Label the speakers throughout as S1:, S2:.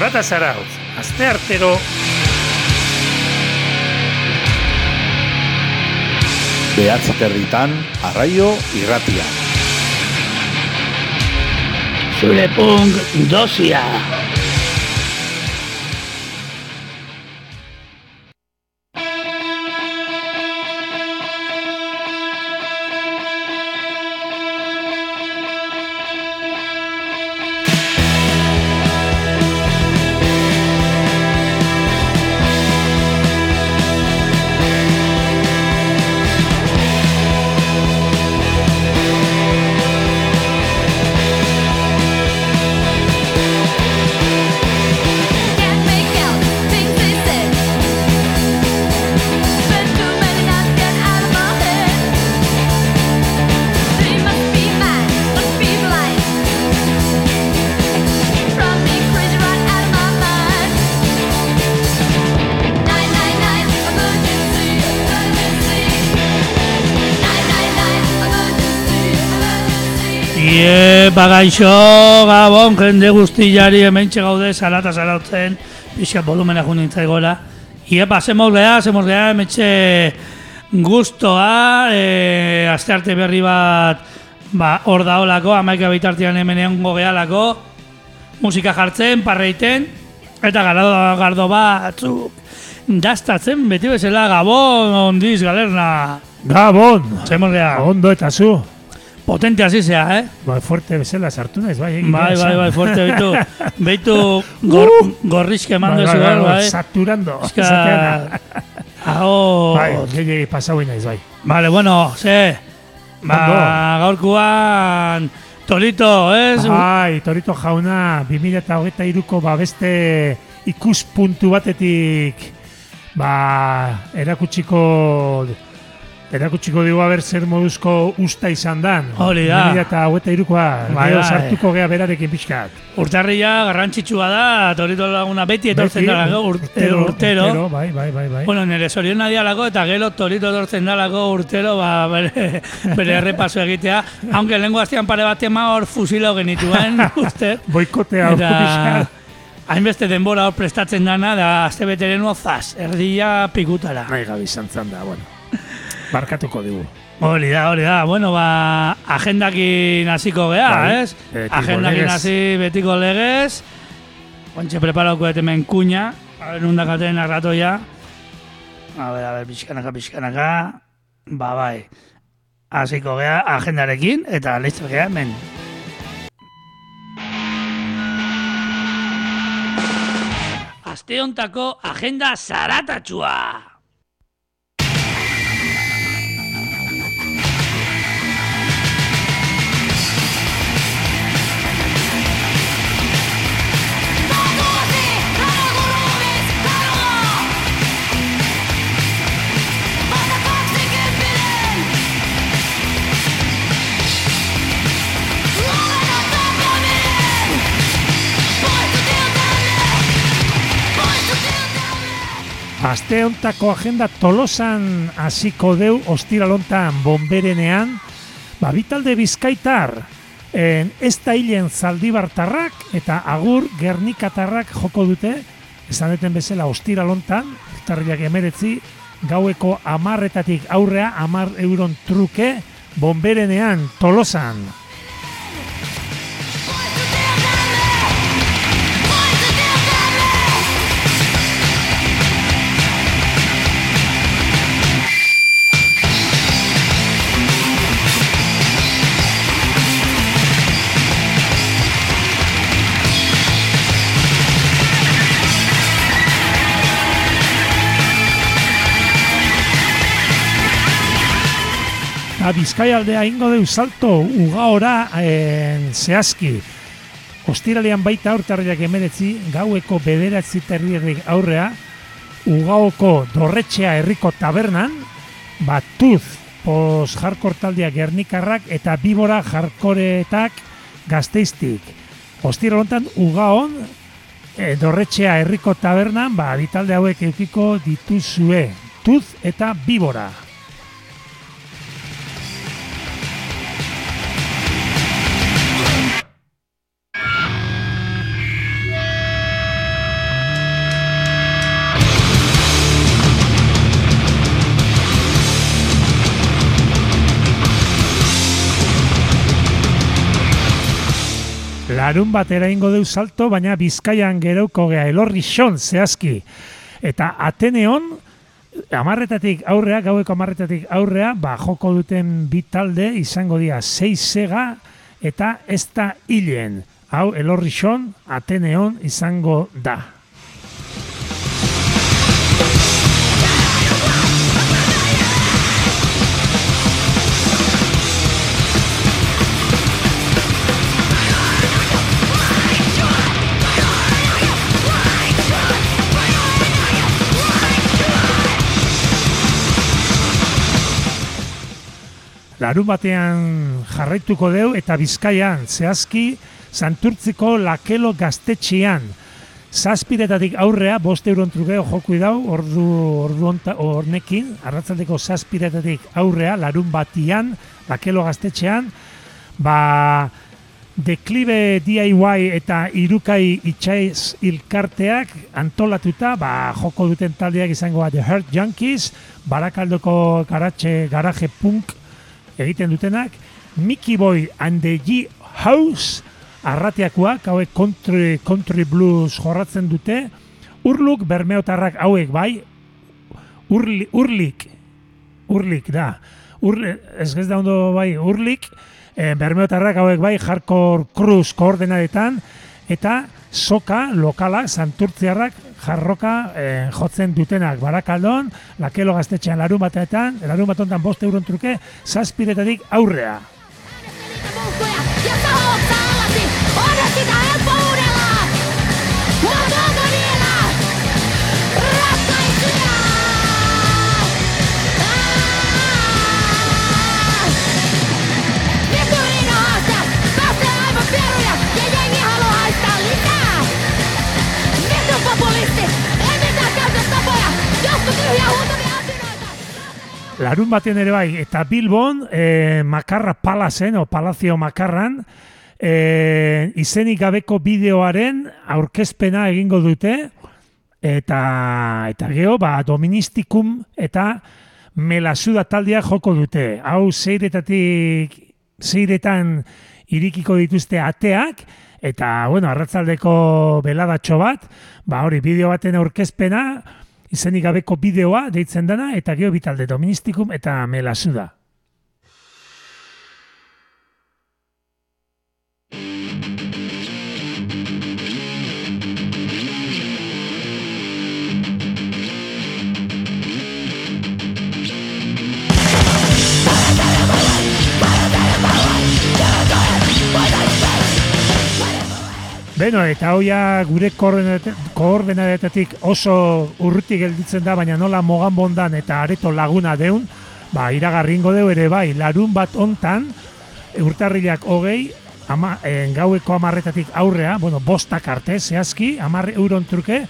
S1: Zarata zarautz, azte artero...
S2: Behatzi terditan, arraio irratia.
S3: Zure punk dosia. Bagaixo, gabon, jende guztiari hementxe gaude, zarata zarautzen, pixka volumena jun nintzaigoela. Ie, ba, zemoz geha, zemoz geha, hementxe guztoa, e, aste arte berri bat, ba, hor daolako, amaika bitartian hemen egongo gehalako, musika jartzen, parreiten, eta gardo, gardo batzuk, daztatzen, beti bezala, gabon, ondiz, galerna,
S1: Gabon!
S3: zemoz geha,
S1: Ondo eta zu.
S3: Potente hasi zea, eh?
S1: Ba, fuerte bezala sartu naiz, bai. egin
S3: Bai, bai, bai, fuerte beitu, beitu gor, gorrizke mando
S1: bai,
S3: zu,
S1: bai, bai,
S3: bai.
S1: Saturando.
S3: Eska, hau,
S1: Bai, gehi pasau naiz, bai.
S3: vale, bueno, ze, ba, gaurkuan, Torito, ez?
S1: Bai, Torito jauna, 2023ko ba beste ikuspuntu batetik ba erakutsiko erakutsiko digu aber zer moduzko usta izan dan.
S3: Hori da.
S1: 2023koa,
S3: Bai,
S1: gero
S3: bai.
S1: sartuko gea berarekin pixkat.
S3: Urtarria garrantzitsua da, Torito laguna beti etortzen
S1: Beti,
S3: dalako, ur, urtero.
S1: urtero, bai, bai, bai, bai.
S3: Bueno, nire zorion dialako eta gero torito etortzen dalako urtero ba, bere, bere errepaso egitea. Aunque lengo astean pare bat tema hor fusilo genituen, uste.
S1: Boikotea
S3: Eta
S1: pixkat.
S3: hainbeste denbora hor prestatzen dana, da azte beteren zaz, erdia pikutara.
S1: Nahi gabi izan zan da, bueno. Barkatuko digu.
S3: Hori da, hori da. Bueno, ba, agendakin hasiko gea,
S1: Bai,
S3: ez? Agendakin hasi betiko legez. Ontxe preparauko et hemen kuña. A ver, nundak aten arratoia. A ver, a ver, pixkanaka, pixkanaka. Ba, bai. Hasiko gea agendarekin, eta listo gea hemen. Aste hontako agenda zaratatxua.
S1: Aste hontako agenda tolosan hasiko deu ostiralontan bomberenean, ba, bitalde bizkaitar, en, ez da hilen zaldibartarrak eta agur gernikatarrak joko dute, esan deten bezala ostiralontan, urtarriak emeretzi, gaueko amarretatik aurrea, amar euron truke, bomberenean tolosan. Eta Bizkaialdea ingo deu salto ugaora en, zehazki. Ostiralean baita urtarriak emeretzi, gaueko bederatzi terrierrik aurrea, ugaoko dorretxea herriko tabernan, batuz pos jarkor taldea gernikarrak eta bibora jarkoretak gazteiztik. Ostira hontan ugaon e, dorretxea herriko tabernan, ba, bitalde hauek eukiko dituzue, tuz eta bibora. Larun batera ingo deu salto, baina bizkaian gerauko gea elorri xon zehazki. Eta Ateneon, amarretatik aurrea, gaueko amarretatik aurrea, ba, joko duten bi talde izango dira seizega eta ez da hilen. Hau, elorri xon, Ateneon izango da. Larun batean jarraituko deu eta Bizkaian zehazki Santurtziko lakelo gaztetxean. Zazpiretatik aurrea, bost euron trukeo joku dau, ordu, ordu onta, ornekin, arratzaldeko zazpiretatik aurrea, larun batian, lakelo gaztetxean, ba, deklibe DIY eta irukai itxaiz ilkarteak antolatuta, ba, joko duten taldeak izango da The Hurt Junkies, barakaldoko garatxe, garaje punk egiten dutenak, Mickey Boy and the G House arratiakoak, hauek country, country blues jorratzen dute, urluk bermeotarrak hauek bai, urli, urlik, urlik da, urli, ez ez da ondo bai, urlik, e, bermeotarrak hauek bai, hardcore cruise koordenadetan, eta soka lokala, santurtziarrak, jarroka eh, jotzen dutenak barakaldon, lakelo gaztetxean larun batetan, larun bat bost euron truke, zazpiretatik aurrea. Larun batean ere bai, eta Bilbon, e, Makarra Palazen, o Palazio Makarran, e, izenik gabeko bideoaren aurkezpena egingo dute, eta eta gero, ba, Doministikum eta Melasuda taldea joko dute. Hau zeiretatik, zeiretan irikiko dituzte ateak, eta, bueno, arratzaldeko beladatxo bat, ba, hori, bideo baten aurkezpena, izenik gabeko bideoa deitzen dana, eta gero bitalde Doministikum eta Melasuda. Beno, eta hoia gure koordenadetatik oso urruti gelditzen da, baina nola mogan bondan eta areto laguna deun, ba, iragarringo deu ere bai, larun bat ontan, urtarrilak hogei, ama, en, gaueko amarretatik aurrea, bueno, bostak arte, zehazki, amarre euron truke,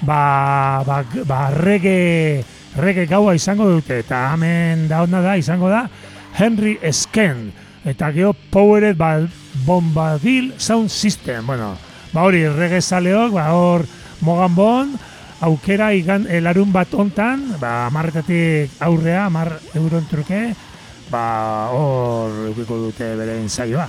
S1: ba, ba, ba rege, rege gaua izango dute, eta hemen da onda da, izango da, Henry Sken, eta geho Powered ba, Bombadil Sound System, bueno, ba hori rege zaleok, ba hor mogan bon, aukera igan, eh, larun bat ontan, ba amarretatik aurrea, amar euron truke, ba hor eukiko dute bere ensaioa.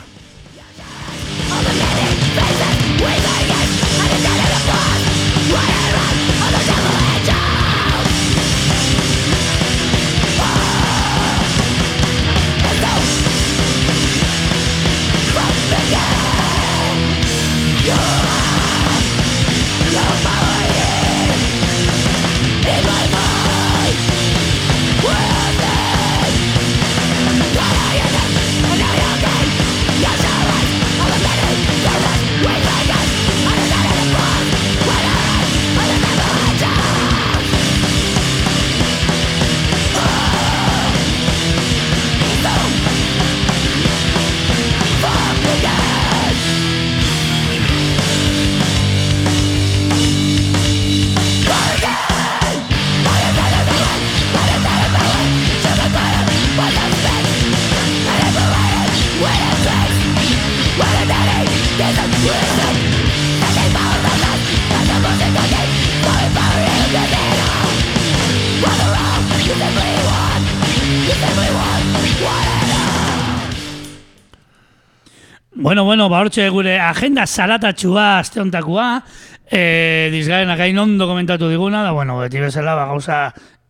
S3: Bueno, bueno, ba hortxe gure agenda zaratatxua azte hontakoa, e, dizgaren akain ondo komentatu diguna, da bueno, beti bezala ba, gauza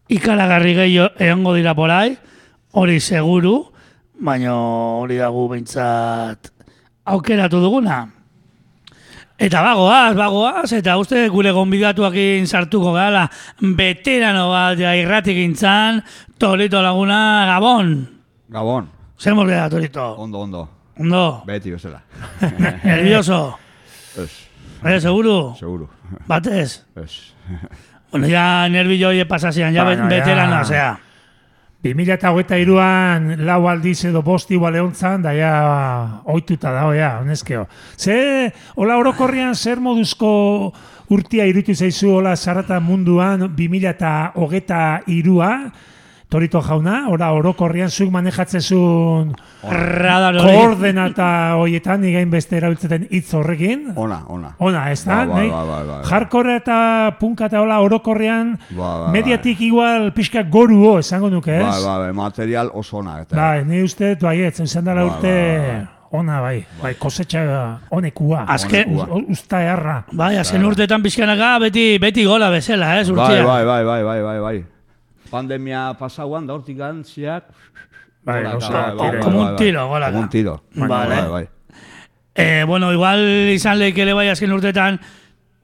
S3: ikaragarri gehiago egongo dira porai, hori seguru, baina hori dagu behintzat aukeratu duguna. Eta bagoaz, bagoaz, eta uste gure gonbidatuakin sartuko gala, veterano bat ja irratik intzan, Torito Laguna Gabon.
S4: Gabon,
S3: Zer moldea, Torito?
S4: ondo, ondo.
S3: Ondo,
S4: Beti bezala.
S3: nervioso.
S4: Ez,
S3: Eh, seguro?
S4: seguro.
S3: Batez?
S4: Ez.
S3: Bueno, ya nervio hie pasasean, ya
S1: Bueno,
S3: bueno,
S1: ya.
S3: veterano, osea.
S1: 2008an lau aldiz edo bosti baleontzan, da ja oituta dago, ja, honezkeo. Ze, hola orokorrian zer moduzko urtia irutu zaizu hola zarata munduan 2008 irua, Torito jauna, ora orokorrian zuk
S3: Radar hori.
S1: koordenata hoietan, igain beste erabiltzeten hitz horrekin.
S4: Ona, ona.
S1: Ona, ez da?
S4: Ba, ba, ba, ba, ba, ba.
S1: Hardcore eta punka eta hola orokorrean
S4: Ba, ba, ba.
S1: mediatik igual pixka goruo esango nuke, ez?
S4: Ba, ba, ba, material oso ona. Eta,
S1: Bai, ni uste, baiet, izan dela
S4: Ba,
S1: urte
S4: ba,
S1: ona, bai, bai, kosetxa honekua.
S3: Azken-
S1: Usta erra.
S3: Bai, azken urteetan pixkanaka beti, beti gola bezala, ez,
S4: bai,
S3: urtia.
S4: bai, bai, bai, bai, bai, bai. Pandemia pasauan da hortik antziak.
S1: Bai,
S4: bai, bai,
S3: Como un
S4: bai,
S3: tiro, golaka.
S4: Como un tiro.
S3: Vale.
S4: Bai, bai.
S3: Eh, bueno, igual izan leikele bai azken urtetan,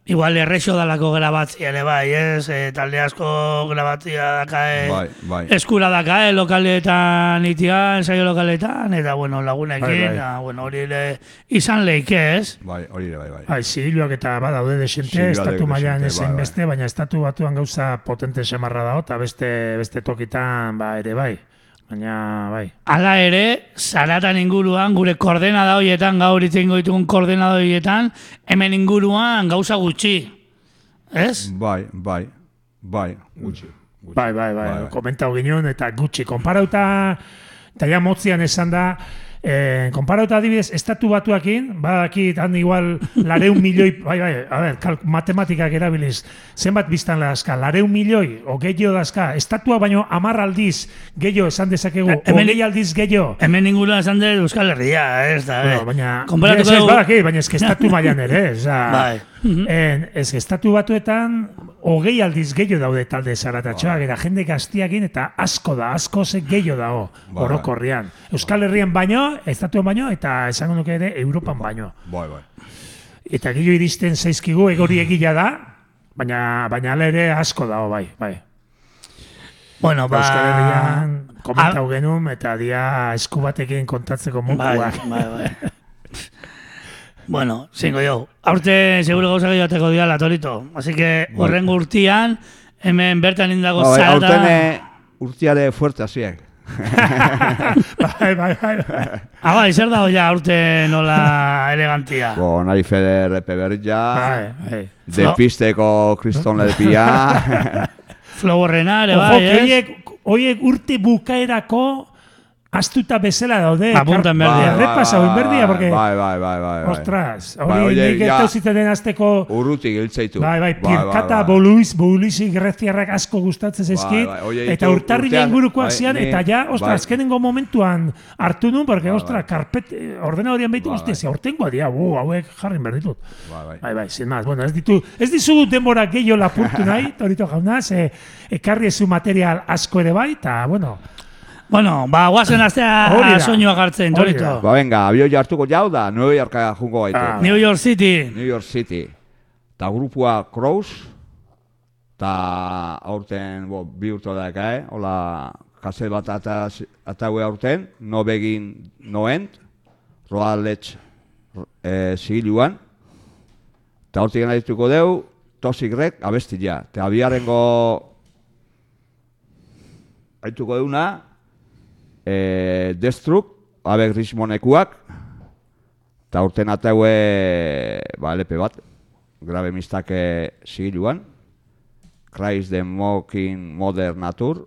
S3: igual errexo dalako grabatzia ere bai, ez? E, talde asko grabatzia dakae,
S4: Bai, bai.
S3: eskura dakae lokaletan itian, ensaio lokaletan, eta bueno, lagunekin,
S1: Bai, bai.
S3: ah, bueno, hori ere izan leike, ez?
S4: Bai, hori ere, bai, bai.
S1: Bai, zigiluak eta badaude desente,
S4: Zigiluak
S1: estatu mailan ezen
S4: bai, bai.
S1: beste, baina estatu batuan gauza potente semarra dago, eta beste, beste tokitan, ba, ere bai. Baina, bai.
S3: Hala ere, zaratan inguruan, gure koordenada horietan, gaur itzengo ditugun koordenada horietan, hemen inguruan gauza gutxi. Ez?
S4: Bai, bai, bai, gutxi. gutxi.
S1: Bai, bai, bai,
S4: Bai, bai.
S1: komentau ginen, eta gutxi, konparauta, eta ja motzian esan da, eh, konparauta adibidez, estatu batuakin, badakit, han igual, lareun milioi, bai, bai, a ber, kalk, matematikak erabiliz, zenbat biztan dazka, lareun milioi, o gehiago dazka, estatua baino amar aldiz gehiago esan dezakegu,
S3: Eh, hemen-
S1: aldiz gehiago.
S3: Hemen inguruan esan dut Euskal Herria, ez da,
S1: Bueno,
S3: eh?
S1: baina,
S3: Konparatuko
S1: ez, ez,
S3: dugu-
S1: badaki, baina ez que estatu mailan ere, ez da,
S3: Bai.
S1: En, ez estatu batuetan, hogei aldiz gehiago daude talde zaratatxoak, eta jende gaztiakin, eta asko da, asko ze gehiago dago,
S4: Bai,
S1: orokorrian. Euskal Herrian baino, estatuen baino, eta esango nuke ere, Europan baino.
S4: Bai, bai.
S1: Eta gehiago iristen zaizkigu, egori egila da, baina, baina ere asko dago, bai, bai.
S3: Bueno, ba...
S1: Euskal Herrian, komentau genuen, eta dia esku batekin kontatzeko
S3: Bai,
S1: munduak.
S3: bai, bai. bueno, zingo jo. Aurte seguro gauza gehiago ateko diala, Torito. Así que,
S4: Bai.
S3: horren urtian, hemen bertan indago
S4: Bai,
S3: zarata...
S4: aurten eh, urtiare fuerte hasiek.
S1: bai, bai, bai, bai.
S3: Ah, bai, zer dago ja aurte nola elegantia.
S4: Bo, nahi Feder Epe Berria,
S1: Bai, bai.
S4: depisteko kriston lepia.
S3: Flow horrena ere,
S1: Ojo,
S3: bai, ez?
S1: horiek, horiek urte bukaerako astuta bezala daude.
S3: Apunta en berdia.
S1: Bai, Errepasa, bai, berdia, porque...
S4: Bai, bai, bai, bai. bai.
S1: Ostras,
S4: Bai,
S1: hori
S4: oie,
S1: nik eta ziteten azteko...
S4: Urrutik hiltzeitu.
S1: Bai, bai, pirkata
S4: bai.
S1: boluiz, greziarrak asko gustatzen zaizkit,
S4: Bai, bai, oie,
S1: eta
S4: urtean,
S1: ingurukoak
S4: bai,
S1: zian, eta ja, ostra,
S4: bai.
S1: azkenengo momentuan hartu nun, porque,
S4: Bai,
S1: ostra,
S4: bai.
S1: karpet, ordena horian behitu,
S4: Bai, bai.
S1: ze aurtengoa dia, bu, hauek jarrin behar ditut.
S4: Bai, bai.
S1: Bai, bai, sin más. Bueno, ez ditu, ez dizu denbora gehiago lapurtu nahi, torito jauna, ze ekarri ezu material asko ere bai, eta, bueno,
S3: Bueno, ba, guazen
S1: da.
S3: soinua hartzen,
S1: Hori
S3: Torito.
S4: Ba, venga, abioi hartuko jau da, New Yorka jungo gaitu.
S1: Ah.
S3: New York City.
S4: New York City. Ta grupua Crows, ta aurten, bo, bi urto da eka, eh? Hola, kaset bat ata, ataue aurten, no begin noent, roa letx e, zigiluan, eta hortik gana dituko deu, Toxic Rek abestia. Eta abiarengo haituko deuna, e, Destruk, abek rismonekuak, eta urten ataue, ba, lepe bat, grabe mistake zigiluan, Christ the Mocking Modern Nature,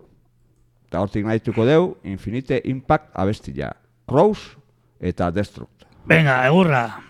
S4: eta hortik nahituko deu, Infinite Impact abestia. Rose eta Destruct.
S3: Venga, egurra.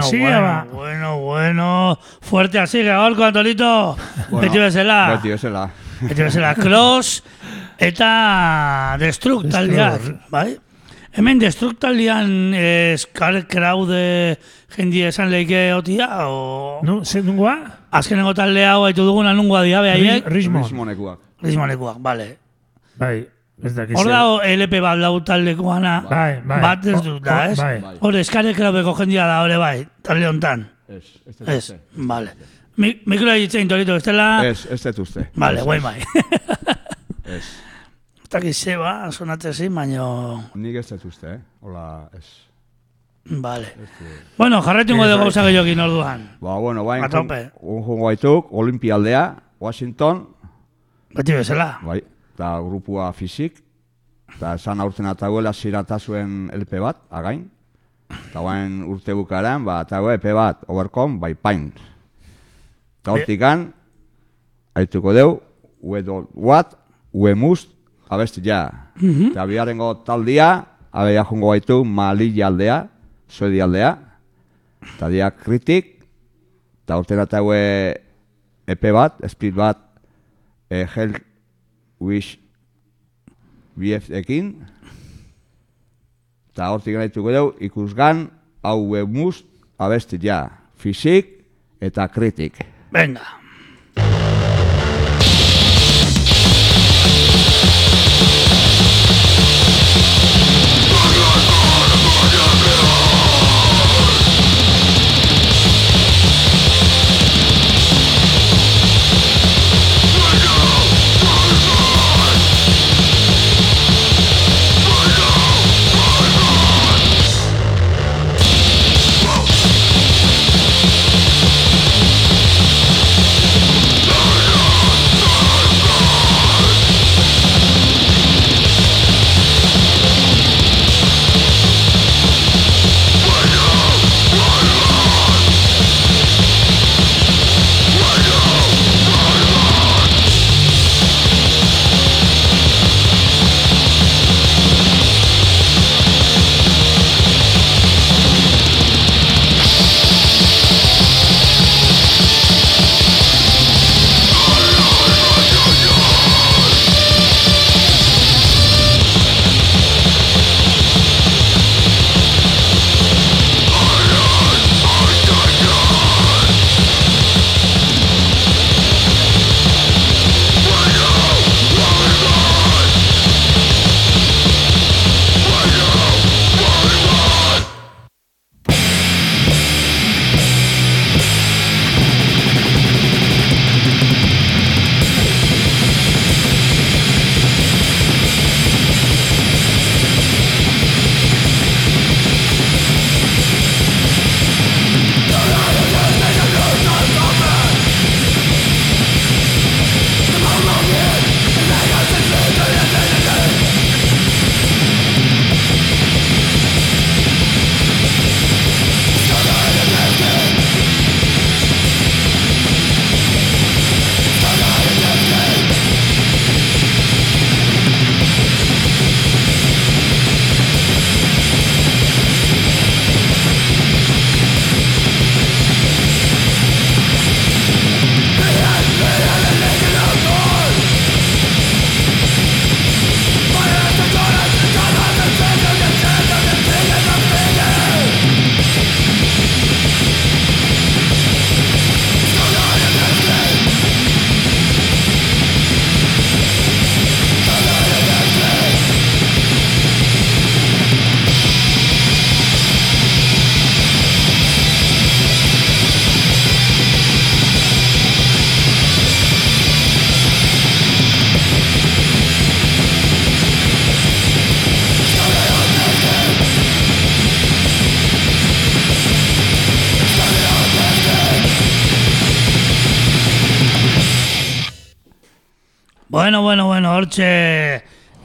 S3: Bueno,
S1: ver,
S3: bueno,
S1: que siga,
S3: bueno,
S1: ba.
S3: bueno, bueno. Fuerte así, gaurko, Antolito. Beti bezala.
S4: Beti bezala.
S3: Beti bezala, Cross eta Destruct taldeak, bai? Hemen Destruct taldean eh, Scar Crowd jendi esan leike otia, o...
S1: Nu, ze nungoa?
S3: Azkenengo talde hau haitu duguna nungoa dia behaiek?
S1: Richmond.
S4: Rismonekuak.
S3: Rizmonekuak, bale.
S1: Bai.
S3: Hor
S1: zer.
S3: dago LP bat lau taldekoana,
S1: Bai, bai.
S3: bat ez dut da, ez?
S1: bai.
S4: Bai.
S3: Hor, Scar Crowdeko jendia da, hori bai, talde hontan.
S4: Ez, ez
S3: Ez, vale. Mi, mikroa ditzein tolito, bestela?
S4: Ez, ez dut uste.
S3: Vale,
S4: Ez,
S3: guai bai.
S4: Ez.
S3: Ez dakit zeba, sonatzen zin, baino...
S4: Nik ez dut uste, eh? Hola, ez.
S3: Vale. Bueno, jarretungo dugu gauza gehiokin orduan.
S4: Ba, bueno, bain, un jungo baituk, Olimpialdea, Washington,
S3: Beti bezala.
S4: bai, eta grupua fizik, eta esan aurten ataguela zirata zuen LP bat, again, eta bain urte bukaren, ba, atague EP bat, Overcome, bai, Pain. Eta hortikan, haituko deu, ue do, what, ue must, abesti ja. Eta biharengo taldia, abeia jungo baitu, Mali aldea, Suedi aldea, eta dia kritik, eta urten atague EP bat, split bat, e, Hell Wish BF ekin, eta hortik gaituko dugu ikusgan hau must abesti ja, fizik eta kritik.
S3: Venga.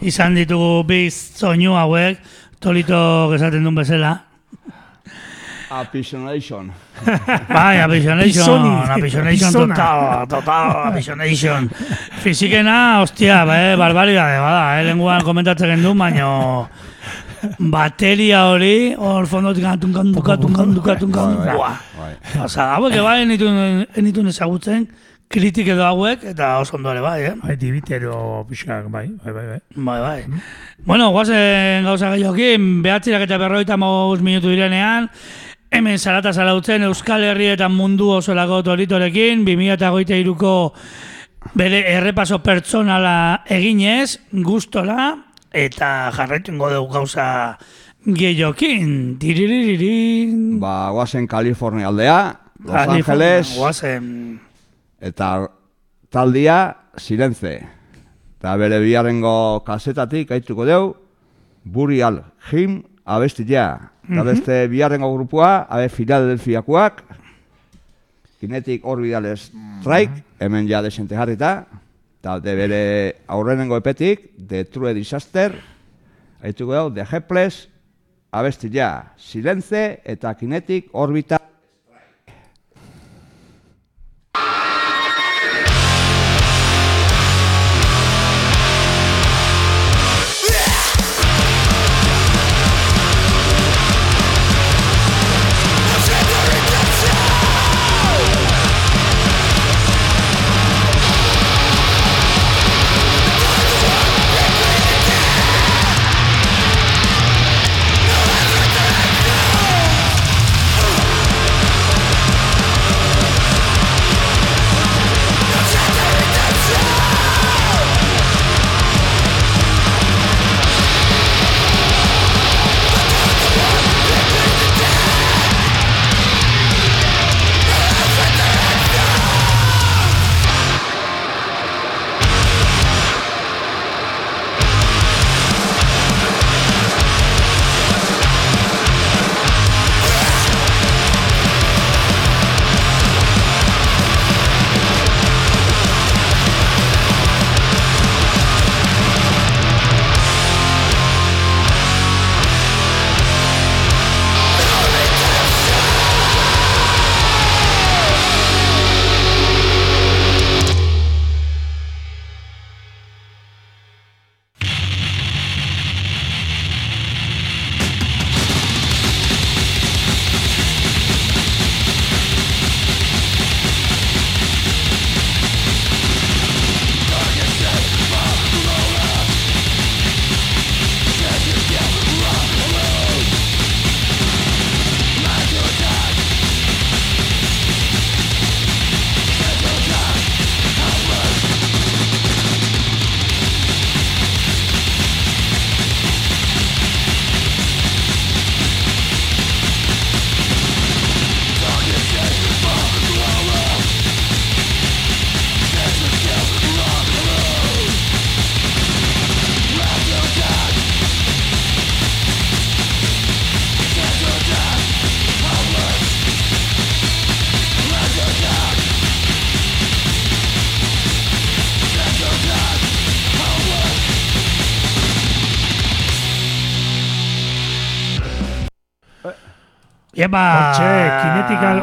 S3: Izan ditugu biz soinu hauek, tolito esaten duen bezala.
S4: Appreciation.
S3: Bai. Avisionation
S1: Pisona.
S3: total, total, Avisionation. Fizikena, hostia, bai, barbaridade, bada, eh, lenguan komentatzen gendu, baino bateria hori, hor fondotik tunkan, tunkan, tunkan, tunkan, tunkan,
S4: Bai, bai,
S3: buah.
S4: bai.
S3: Osa, hauek kritik edo hauek, eta oso ondo ere bai, eh?
S1: Bai, dibitero pixkak, bai, bai, bai, bai.
S3: Bai, bai. Bueno, guazen gauza gehiokin, behatzirak eta berroita maus minutu direnean, hemen zarata zarautzen Euskal Herri eta mundu osolako toritorekin, 2008ko bere errepaso pertsonala eginez, gustora, eta jarraitzen dugu gauza gehiokin. Tiririririn.
S4: Ba, guazen Kalifornia aldea, Los Angeles,
S3: Guazen.
S4: Eta taldia Silence. Eta bere biharrengo kasetatik aituko deu, Burial Him abestia. Eta beste biharrengo grupua, abe Filadelfiakoak, Kinetic Orbital Strike, hemen ja desente jarrita, eta de bere aurrenengo epetik, The True Disaster, aituko deu, The Helpless, abestia, Silence eta Kinetic Orbital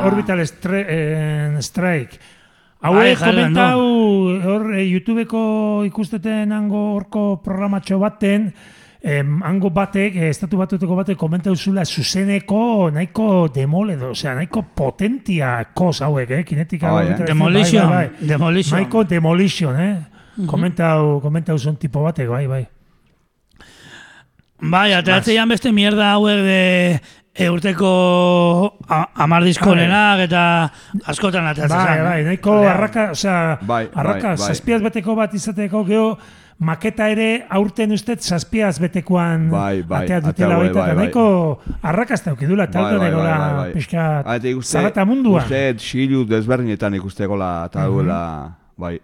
S1: Orbital Stre- eh, Strike. Hauek
S3: Bai,
S1: komentau, hor, eh, YouTubeko ikusteten hango horko programatxo baten, em, hango batek, eh, estatu batuteko batek komentau zula zuzeneko nahiko demole edo, osea, nahiko potentia kos hauek, eh, Kinetical
S4: Bai, eh?
S1: Strike,
S3: Demolition,
S1: bai, bai.
S3: demolition.
S1: Nahiko demolition, eh? Komentau, komentau zon tipo batek, bai, bai.
S3: Bai, ateratzeian beste mierda hauek de e, urteko a- amar diskonenak eta askotan ateratzen
S1: Bai,
S3: zen.
S1: bai, nahiko arraka, osea,
S4: Bai,
S1: arraka,
S4: bai, bai.
S1: zazpiaz beteko bat izateko geho, maketa ere aurten ustez zazpiaz betekoan
S4: Bai, bai,
S1: atea dutela
S4: bai,
S1: baita,
S4: bai,
S1: eta
S4: bai.
S1: nahiko arrakazta aukidula, eta
S4: Bai, bai, bai, bai, bai.
S1: pixka
S4: Ah,
S1: zarata munduan.
S4: Uste, xilu desberdinetan ikustekola eta duela, bai.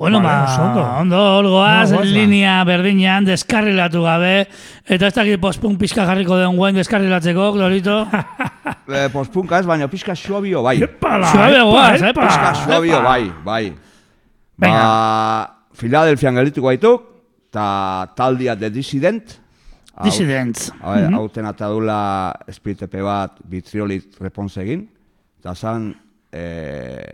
S3: Bueno,
S1: Vale,
S3: ba,
S1: ondo.
S3: ondo, hor goaz,
S1: No, ba.
S3: linea berdinean deskarrilatu gabe, eta ez dakit postpunk pixka jarriko den guen deskarrilatzeko, Glorito.
S4: Eh, Postpunka ez, baina pixka suabio, bai.
S1: Epala,
S3: Suabe
S1: epa,
S3: goaz,
S1: epa.
S4: Pixka suabio,
S3: epa.
S4: bai, bai.
S3: Venga.
S4: Ba, Filadelfian gelituko gaituk, eta taldia The Dissident. Hau-
S3: Dissidents.
S4: Hau, hauten eta dula espiritepe bat bitriolit reponse egin. Eta zan, e,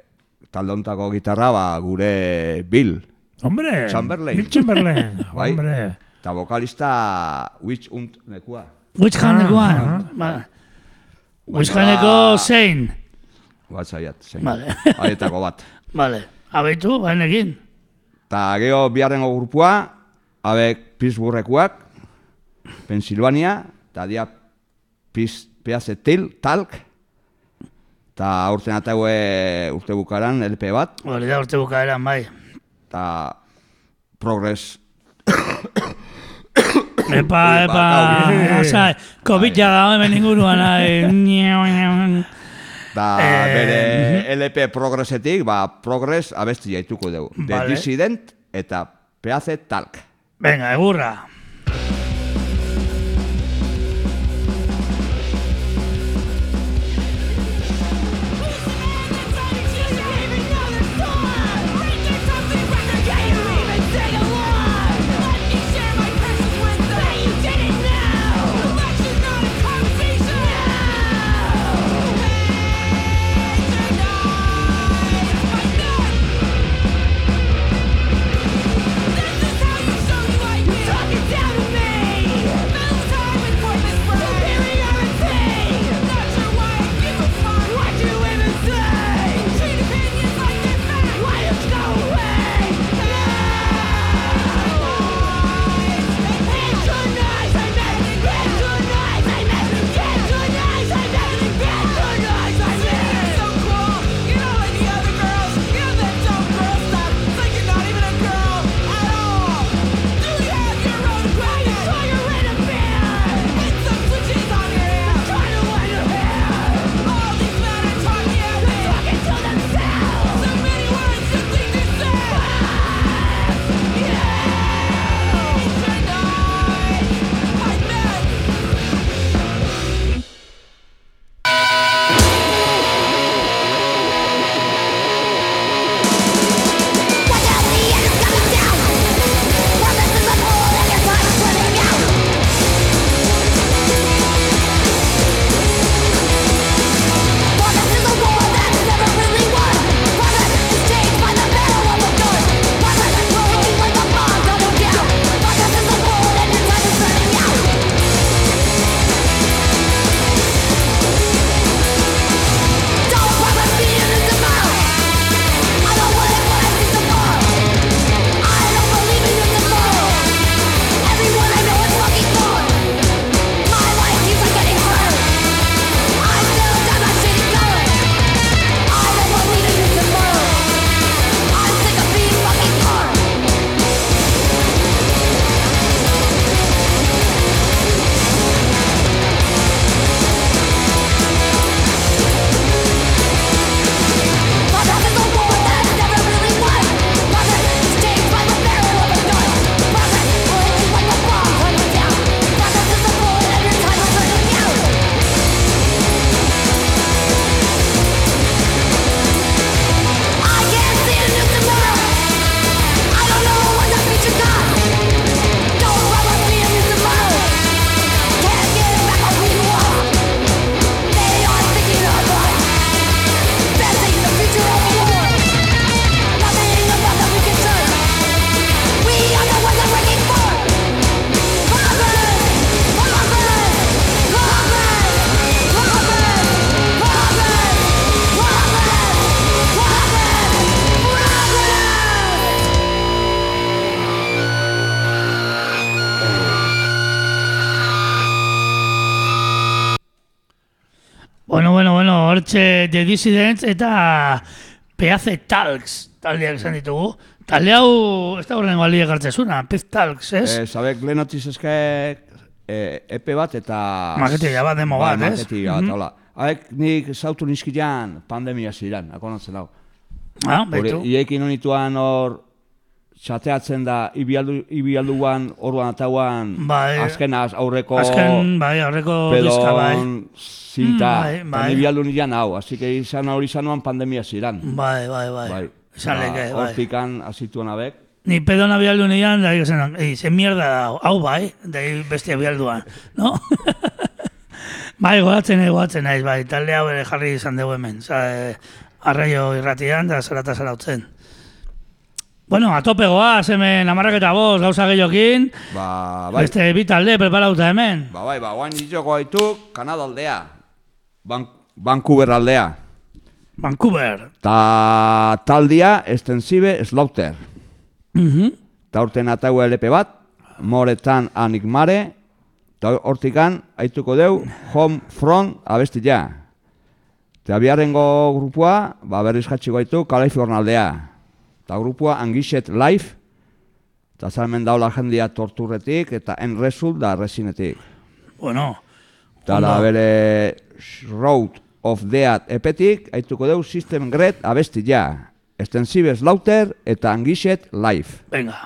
S4: taldontako gitarra ba, gure Bill.
S1: Hombre!
S4: Chamberlain.
S1: Bill Chamberlain,
S4: bai?
S1: hombre.
S4: Eta vokalista ah. ba- Witch Hunt nekua.
S3: Witch Hunt nekua.
S1: Ah,
S3: ba. Witch Hunt zein.
S4: Bat zaiat, zein.
S3: Vale.
S4: Haietako bat.
S3: Vale. Abeitu, banekin.
S4: Eta geho biarrengo grupua, abek Pittsburghekuak, Pensilvania, eta dia Piz, Piazetil, Talk, Ta aurten atago eh, urte bukaran, LP bat.
S3: Hori da urte bukaran, bai.
S4: Ta progres.
S3: epa, epa. Osa, COVID bai. ja da, hemen inguruan.
S4: Da,
S3: eh.
S4: bere LP progresetik, ba, progres abesti jaituko dugu.
S3: Vale.
S4: The Dissident eta PAC Talk.
S3: Venga, egurra.
S5: Venga, egurra. The
S3: Dissidents eta PAC Talks taldeak izan ditugu. Talde hau, ez da horrengo aldi egartzezuna, PAC Talks, ez?
S4: Eh, zabek, lehen otiz eskaek eh, epe bat eta...
S3: Maketia bat, demo
S4: bai,
S3: bat, ez?
S4: Maketia bat,
S3: mm -hmm.
S4: hola. Haek nik zautu nizkidean pandemia ziren, akonatzen hau.
S3: Ah,
S4: Iekin honituan hor, txateatzen da ibialdu, ibialduan orduan atauan
S3: bai,
S4: azken aurreko
S3: azken, bai, aurreko pedon bai.
S4: zinta
S3: mm, bai, bai.
S4: ibialdu nirean hau hasi que izan hori izanuan pandemia ziren
S3: bai, bai, bai,
S4: bai.
S3: Zaleke, ba, bai.
S4: hortikan azituen abek
S3: ni pedon abialdu nirean da egizan ze mierda hau, hau bai da beste abialduan no? bai, goatzen, goatzen naiz bai, talde hau ere jarri izan dugu hemen Zare, eh, arraio irratian da zara eta zarautzen
S6: Bueno, a tope goaz, hemen amarrak eta bost, gauza gehiokin.
S4: Ba, bai,
S6: Beste bi talde preparauta hemen.
S4: ba, bai, ba, guain ditxoko gaitu Kanada aldea. Ban Vancouver aldea.
S6: Vancouver.
S4: Ta taldia Extensive Slaughter.
S6: Mhm.
S4: Ta urten atau LP bat, Moretan Anigmare, ta hortikan aituko deu Home Front abestia. Ta biharrengo grupua, ba berriz jatxiko gaitu California aldea. Ta grupua Angiset Life, ta salmen daula jendia torturretik eta enresult da resinetik.
S6: Bueno,
S4: Ta la bere Road of Death epetik, aituko deu System Gret abestia. Extensive Slaughter eta Angiset Life.
S6: venga.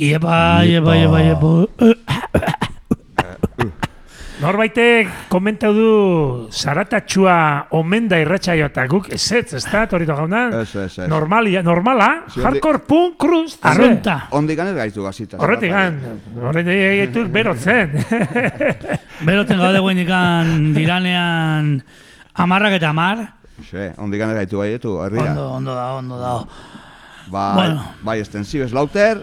S6: Iepa, iepa, iepa, iepa.
S1: Norbaitek komentau du zaratatxua omen da irratxaio eta guk ez ez, da, torito gauna?
S4: Ez, ez, ez.
S1: Normalia, normala,
S4: Sí,
S1: hardcore punk cruz.
S3: Arrunta.
S4: Ondik ganez gaitu gazita.
S1: Horretik gan, horretik gaitu berotzen.
S3: Beroten gaude guenikan diranean amarrak eta amar.
S4: Xe, ondik ganez gaitu gaitu, herria.
S3: Ondo, ondo da, ondo da.
S4: Bai,
S3: Bueno.
S4: bai, Extensive Slaughter,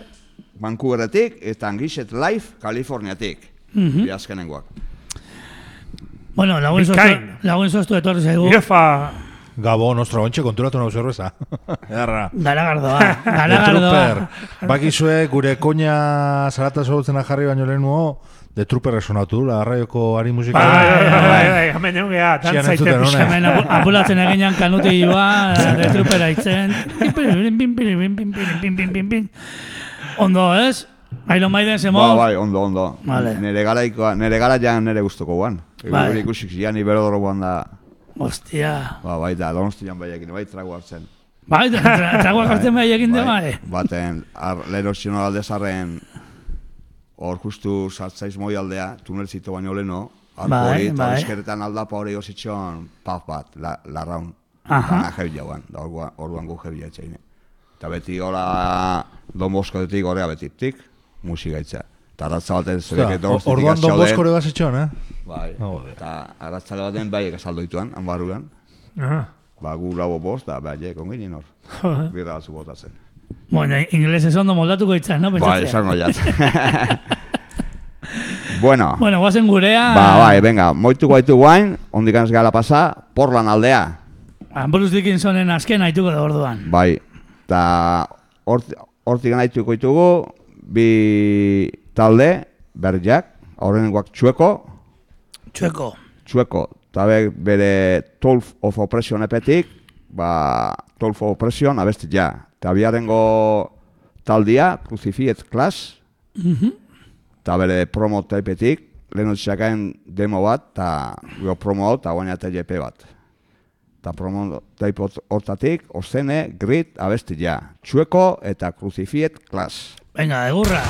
S4: Vancouveretik, eta Angixet Life, Kaliforniatik.
S3: Mhm.
S4: Bi azkenengoak.
S3: Bueno, lagun
S1: Bikain.
S3: zoztu, lagun zoztu etorri zaigu.
S1: Iefa,
S7: Gabon, ostra, ontxe konturatu nahu zerbeza. The
S3: garagardoa.
S7: Trooper. Bakizue, gure koña zarata zautzena jarri baino lehenuo, The Trooper resonatu, la raioko ari musika.
S1: bai, bai, bai, bai, hemen egon geha,
S7: Zian
S1: dantzaite
S7: entzuten,
S1: pixka.
S7: hone.
S3: Hemen apu- apulatzen eginean kanuti joa, retrupera itzen. Ondo, ez? Iron Maiden zemo.
S4: Ba, bai, ondo, ondo.
S3: Vale.
S4: Nere garaikoa, nere garaian nere gustoko guan.
S3: Bai.
S4: Bai. Ikusik zian, iberodoroan da,
S3: Ostia.
S4: ba, bai da, donostian bai egin, bai trago hartzen.
S3: Bai, tra- tragoak hartzen bai egin de bai.
S4: Baten, ar, lehen orzino alde zarren, hor justu sartzaiz moi aldea, tunelzito baino leno,
S3: Bai,
S4: eta
S3: bai.
S4: eskeretan aldapa hori ositxon, paf bat, la, larraun.
S3: Aha.
S4: Dana jebi jauan, da orduan, orduan gu jebi jaitzeine. Eta beti hola, Don Boskotetik horrea betitik, musika itza. Eta arratza baten zurek edo
S7: Orduan Don Boskore bazitxon, eh?
S4: Bai,
S7: Joder.
S4: eta arratzale baten bai esaldoituan, anbaruan.
S1: Ah,
S4: Ba, gu labo bost, da, bai, kon ginen hor. Birra batzu botatzen.
S3: Bueno, inglesez ondo moldatuko itzan, no?
S4: Bai, esan noiat. bueno,
S3: Bueno, guazen gurea.
S4: ba, bai, venga, moitu gaitu guain, ondik anez gala pasa, Portland aldea.
S3: Ah, Bruce Dickinsonen azken haituko da orduan.
S4: Bai, eta hortik ganaituko ditugu, bi talde, berriak, horrengoak txueko,
S3: Txueko.
S4: txueko, eta be- bere 12 of Oppression epetik, ba, 12 of Oppression abesti ja. Eta biarengo taldia, Crucified Class, eta bere promo taipetik, lehen txakaen demo bat, eta gero promo hau, eta guaina TJP bat. Eta promo taip hort- hortatik, Ozene, Grit, abesti ja. Txueko eta Crucified Class.
S3: Venga, egurra.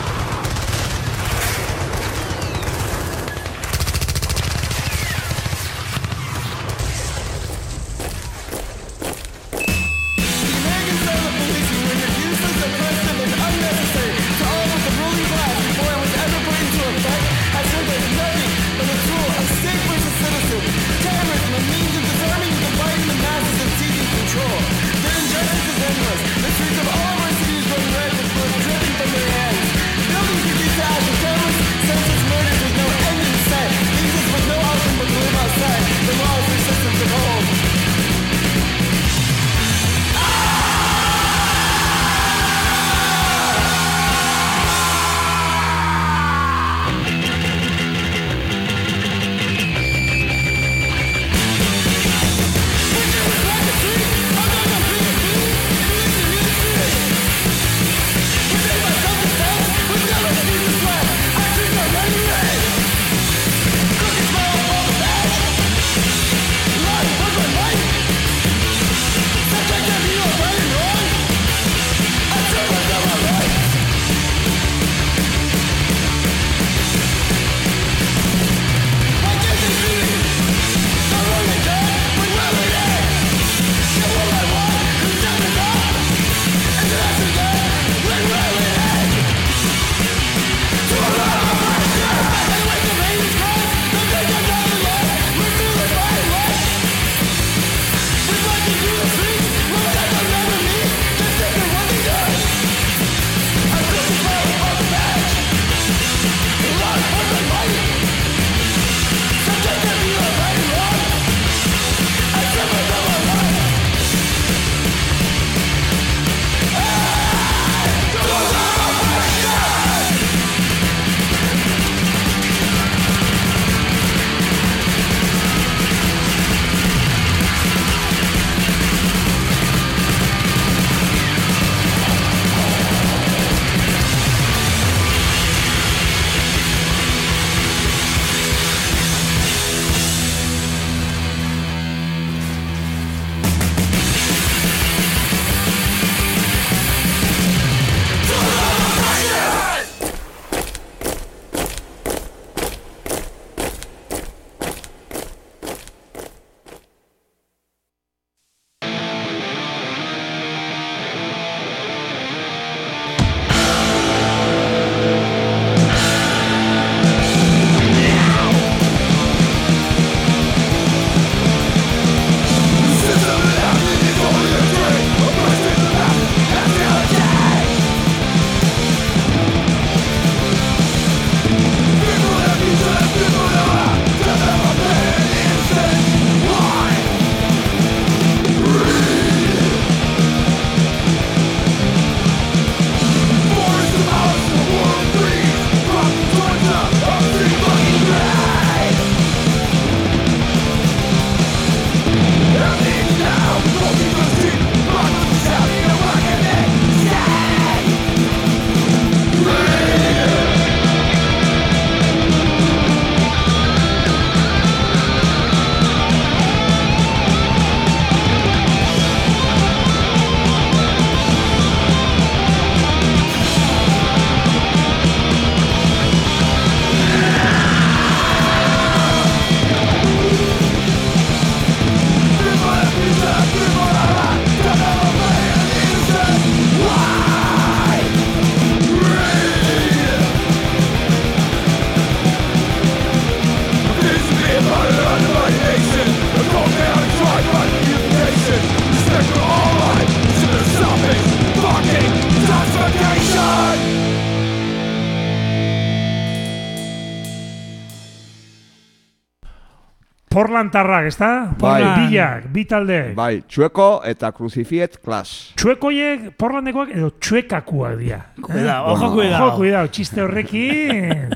S1: Porlantarrak, ezta?
S4: Bai.
S1: Bilak, bi talde.
S4: Bai, txueko eta kruzifiet klas.
S1: Txuekoiek, porlandekoak edo txuekakuak dira.
S3: Cuidado, ojo,
S1: Jo,
S3: cuidado.
S1: cuidado, txiste horrekin.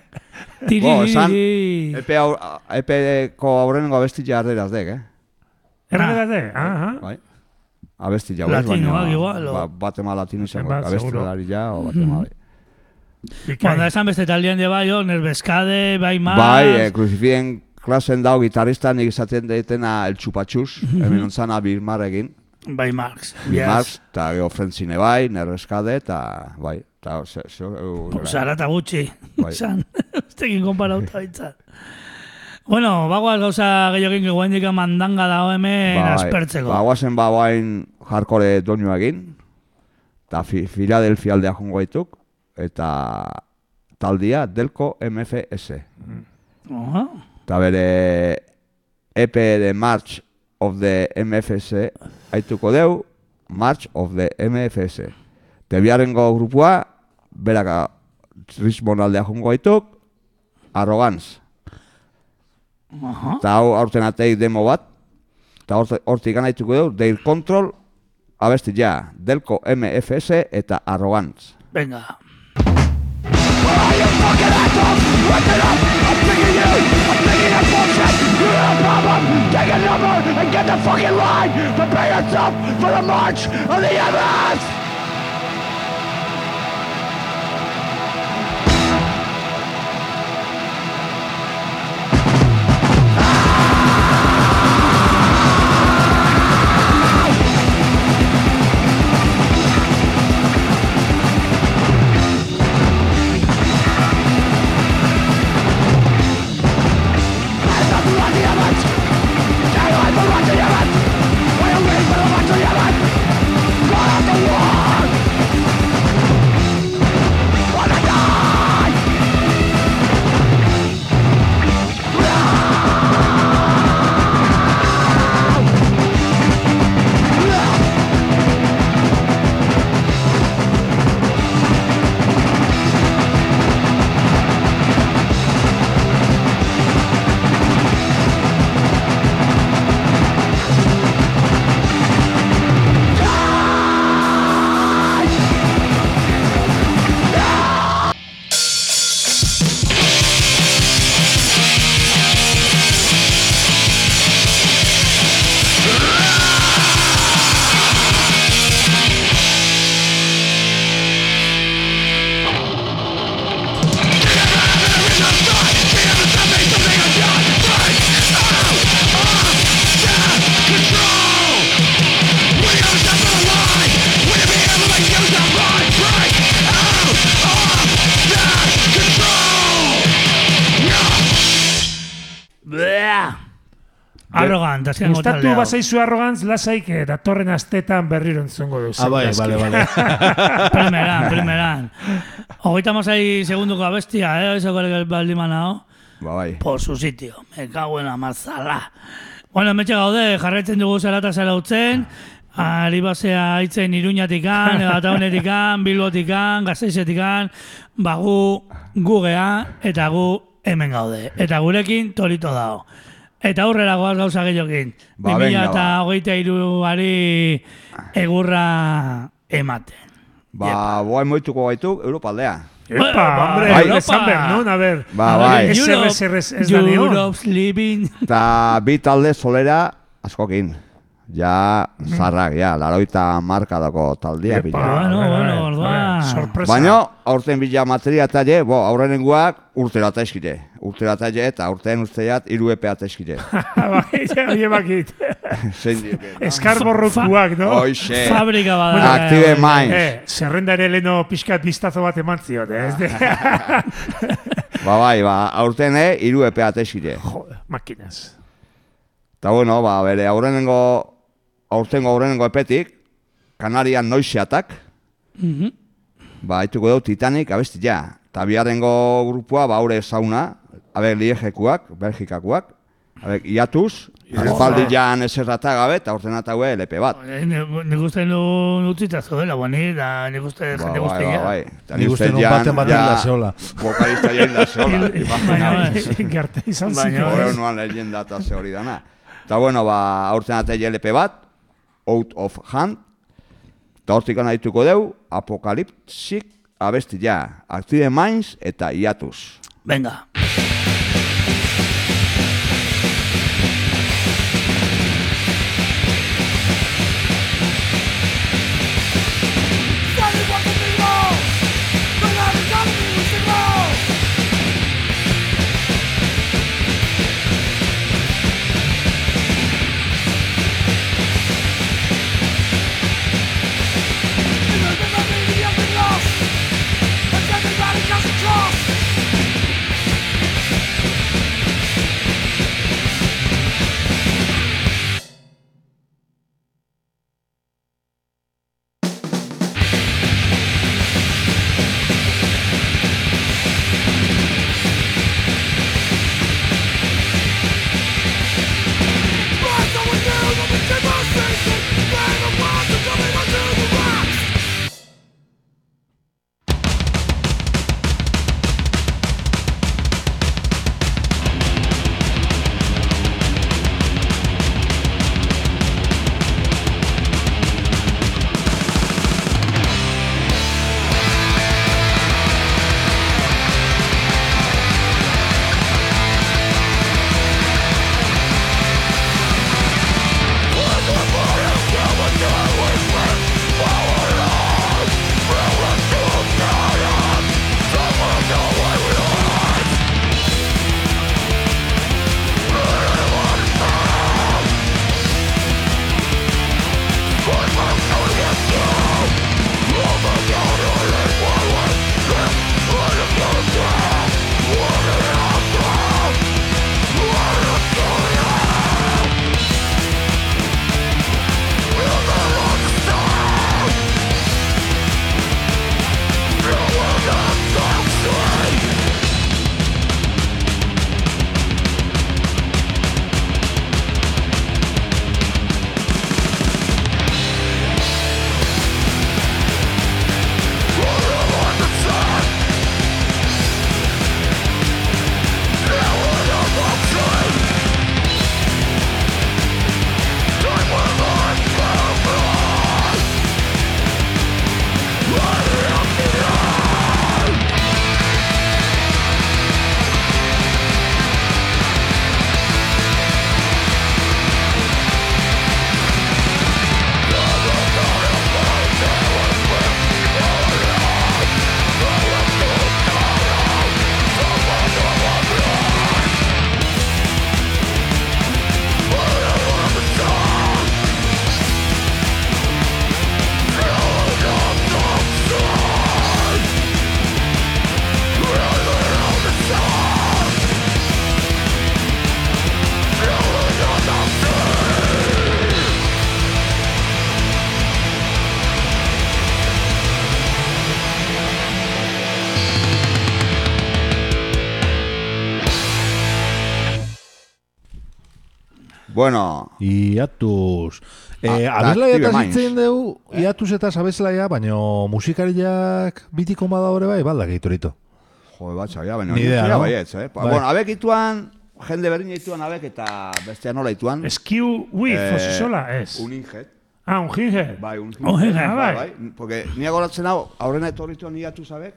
S3: Tiri,
S4: Bo, esan-
S3: tiri.
S4: Epe hau, epeko aurrenengo abesti jarreraz dek, eh?
S1: Erregate, aha.
S4: Bai. Abesti jau, ez,
S3: igual, o-
S4: ba, batema latino izango,
S1: Bat,
S4: abesti lari ja, o batema, bai.
S3: Cuando esan beste taldean de bai, Nerbeskade, bai más.
S4: Bai, eh, klasen dau gitarrista nik izaten daitena el txupatxuz, hemen ontzana Birmar
S3: bai Marx. Yes.
S4: eta gero frentzine bai, nerreskade, eta bai. Eta, ze, ze, eu-
S3: Zara eta gutxi.
S4: Bai.
S3: Zan, ustekin konparauta bintzat. Bueno, bagoaz gauza gehiagin geguendik mandanga dago hemen aspertzeko.
S4: Ba, guazen ba bain jarkore doinu egin, eta fi, Philadelphia aldea jongo gaituk, eta taldia Delco MFS.
S3: Oha.
S4: Eta bere EP de March of the MFS haituko deu, March of the MFS. Tebiarengo grupua, beraka Richmond aldea jongo gaituk, Arrogance.
S3: Aha.
S4: Eta hau aurten ateik demo bat, eta horti- hortik gana dituko dugu, Their Control, abesti ja, Delco MFS eta Arrogance.
S3: Venga.
S5: Take a number and get the fucking line. Prepare yourself for the march of the MS.
S3: azken
S1: Gustatu bazaizu arrogantz, lasaik eh, datorren astetan berriro entzungo duzu.
S7: Ah, bai, bale, bale.
S3: Primeran, primeran. Hogeita masai segunduko abestia, eh? Eso que baldi manao.
S4: Ba bai.
S3: Por su sitio. Me cago en la marzala. Bueno, metxe gaude, jarraitzen dugu zela eta zela utzen. Ari basea itzen iruñatikan, Ataunetikan, Bilbotikan, Gazeizetikan, bagu gugea eta gu hemen gaude. Eta gurekin tolito dago. Eta aurrera goaz gauza gehiokin.
S4: Ba,
S3: 2000
S4: venga,
S3: eta
S4: ba.
S3: hogeita iruari egurra ematen.
S4: Ba, boa moituko gaituk Europa aldea.
S1: Epa,
S3: Ba,
S1: hombre,
S4: bai.
S1: esan behar, non? A ver,
S4: Ba, bai.
S1: Ez errez, errez, ez da.
S3: Europe's living.
S4: Eta bi talde solera askokin. Ja, zarrak, ja, laroita marka dako taldia.
S1: Epa,
S4: pila.
S3: Bueno, bueno, orduan.
S1: Sorpresa.
S4: Baina, aurten bila materia eta je, bo, aurrenengoak urtera eta eskide. Urtera eta je, eta urten usteat iru epe eta eskide.
S1: bai, ja, oie bakit.
S4: Zein dioke, no? Hoxe.
S3: Fabrika bada.
S4: Active Minds.
S1: Eh, zerrenda ere leno pixkat biztazo bat eman zion, eh? Ez.
S4: Ba bai, ba, aurten eh, iru epe eta eskide.
S1: Joder, makinaz.
S4: Eta bueno, ba, bere aurrenengo, aurtengo aurrenengo epetik, Kanarian noiseatak,
S3: Mhm.
S4: ba, haituko dugu Titanic abestia. Eta biharrengo grupua, ba, haure sauna, abe liejekuak, belgikakuak, Habek, iatuz, espaldi jan eserrata gabe, eta urten ataue LP bat.
S3: Eh, ne- Nik uste nu utzita zaudela, boni, da nik uste
S4: Ba,
S3: jende
S4: bai,
S3: guztia.
S4: bai, bai. Eta
S7: Nik uste nun
S4: jan,
S7: baten baten
S4: ja,
S7: da zeola.
S4: Vokalista jain da zeola.
S3: Baina, bai.
S1: Gerte izan
S3: bai.
S4: Horre nuan leyenda eta ze hori dana. Eta bueno, ba, aurten ate LP bat, Out of Hand, eta hortik gana dituko deu, Apokalipsik abestia, Active Minds eta Iatuz.
S3: Venga.
S7: Iatuz. Eh,
S4: Ah,
S7: abeslaia eta zitzen dugu, iatuz eta abeslaia, baino musikariak bitiko bada hori bai, balda geitorito.
S4: jo, bat ja, baina
S7: Ni idea,
S4: ja,
S7: no?
S4: baietz, eh? Pa,
S7: Bai.
S4: Bueno, abek ituan, jende berdin ituan abek eta bestea nola ituan.
S1: Skiu with,
S4: Eh,
S1: osizola, ez.
S4: Un injet.
S1: Ah, un jinge.
S4: Bai, un
S3: Un injet,
S1: ah, bai.
S4: bai. Porque ni agoratzen hau, aurrena etorrituan niatu zabek,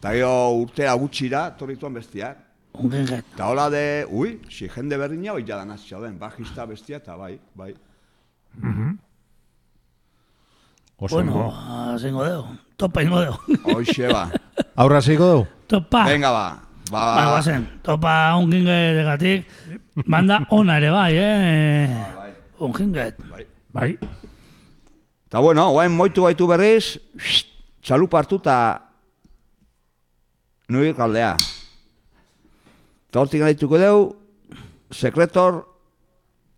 S4: eta gero urtea gutxira etorrituan bestiak.
S3: Ungen jet.
S4: Eta hola de, ui, si jende berdina hoi jadan den, bajista bestia eta bai, bai.
S7: Oso
S3: Bueno,
S7: bueno.
S3: zingo deu. Topa ingo deu.
S4: Hoxe ba.
S7: Aurra zeiko dugu?
S3: Topa.
S4: Venga ba. Ba,
S3: Ba, guazen. Topa ungingetegatik. Banda ona ere bai, eh? Unginget.
S1: Bai.
S4: Eta bueno, guain moitu gaitu berriz, txalupa hartu eta nuik aldea. Eta hortik gaituko deu, sekretor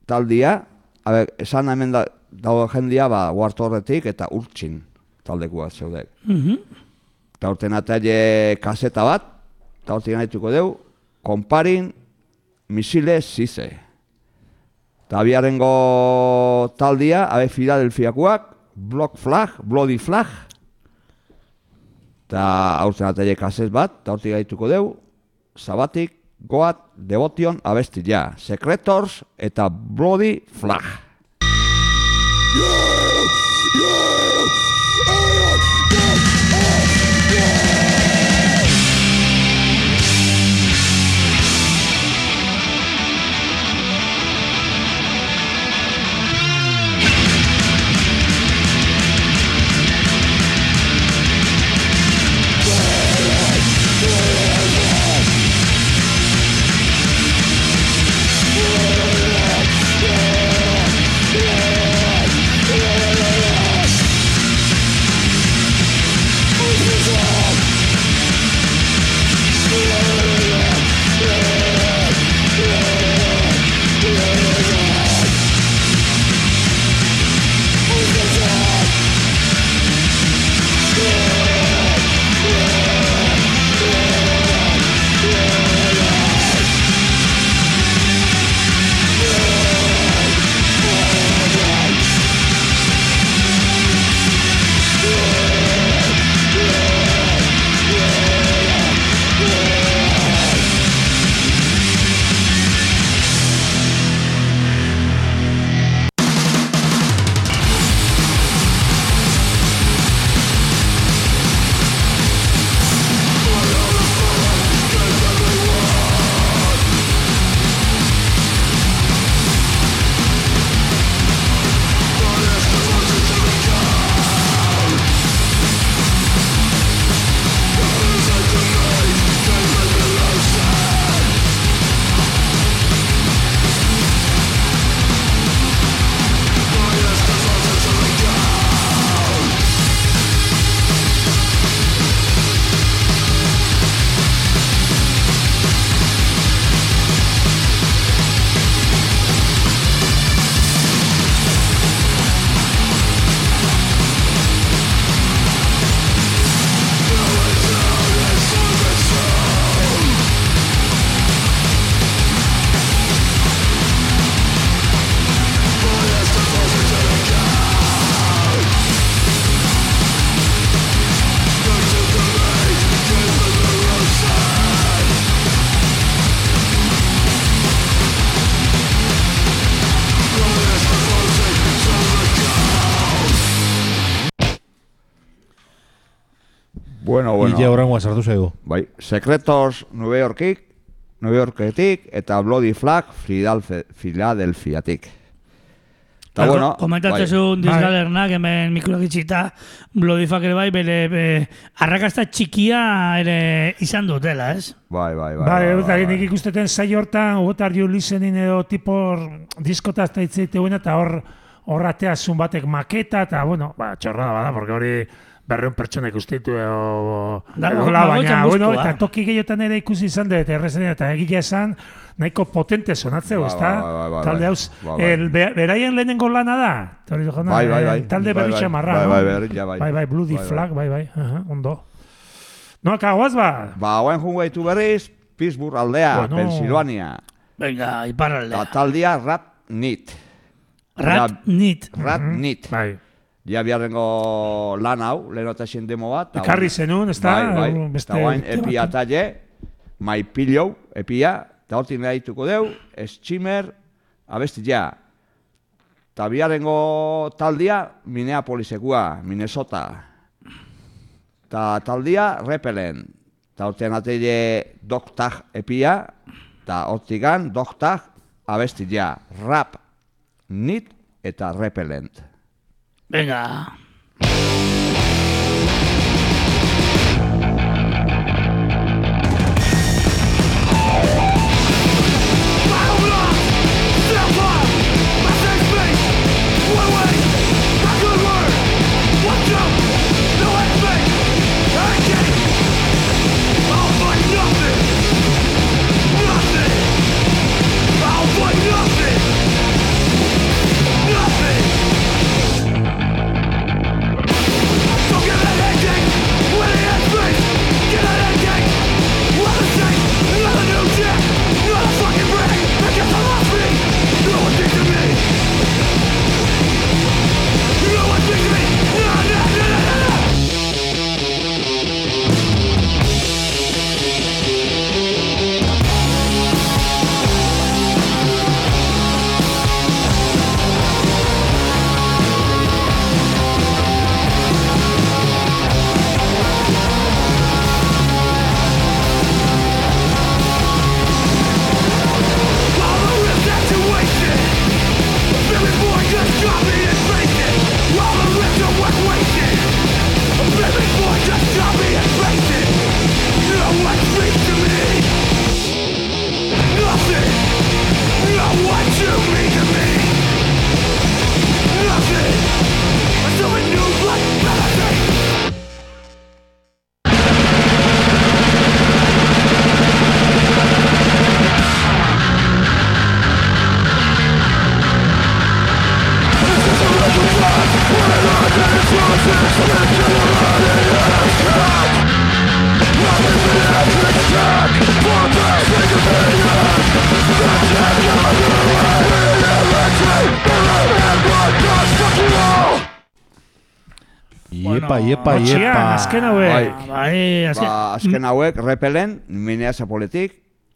S4: taldia, a esan hemen da, dago jendia, ba, horretik eta urtsin taldekua zeudek. Eta horten ataile kaseta bat, eta hortik gaituko deu, comparing misile zize. Eta biarengo taldia, abe Filadelfiakoak, Block Flag, Bloody Flag, eta aurten atele kasez bat, eta hortik gaituko deu, Zabatik, Goat, Devotion, abestila, Secretors eta Bloody Flag. Bueno,
S7: sartu zaigu.
S4: Bai, Secretos New Yorkik, New Yorketik eta Bloody Flag Filadelfiatik. Eta
S3: Bai,
S4: bueno,
S3: komentatzen
S4: bai.
S3: zuen dizgalernak, hemen mikroak itxita, Bloodifak ere bai, bere, bere arrakasta txikia ere izan dutela, ez?
S4: Bai, bai, bai.
S1: Bai,
S4: bai,
S1: eta
S4: bai,
S1: nik ikusteten zai hortan, what are you listening edo tipo diskota da itzeiteuen, eta hor horratea zun batek maketa, eta bueno, ba, txorrada bada, porque hori berreun pertsona ikustitu edo,
S3: Da,
S1: edo la, baina, bueno, eta toki gehiotan ere ikusi izan dut, errezen eta egia esan, nahiko potente sonatzeu,
S4: Ba,
S1: ezta?
S4: ba, ba, ba,
S1: talde
S4: bai.
S1: hauz,
S4: Ba, bai.
S1: el, beraien lehenengo lana da, Tori jauna,
S4: Bai, bai,
S1: eh,
S4: bai.
S1: talde
S4: Bai,
S1: berri xamarra,
S4: Bai, bai, bai.
S1: bai, bai, Bloody. Flag, bai, bai, aha, ondo. No, kagoaz ba,
S4: Ba, hauen jungo ditu berriz, Pittsburgh aldea,
S1: Bueno.
S4: Pensilvania.
S3: Venga, iparraldea.
S4: Eta taldia Rat Nit.
S3: Rat nit.
S4: Rat Nit.
S1: bai.
S4: Ja biharrengo lan hau, lehen eta demo bat. eta
S1: Ekarri zenun, ezta?
S4: Bai, bai.
S1: Beste
S4: Eta guain epia
S1: batzuk.
S4: talle, My Pillow, epia, eta hortik nahi dituko deu, Schimmer, abesti ja. Eta biharrengo taldia, Minneapolisekua, Minnesota. Eta taldia, Repelen. Eta horten atele Doktag epia, eta hortikan Doktag abesti ja. Rap, Nit eta Repelent.
S3: Venga.
S7: Iepa, iepa,
S1: Otxian,
S7: iepa.
S1: azken hauek.
S4: Bai.
S3: Bai, azken...
S4: Ba, azken hauek repelen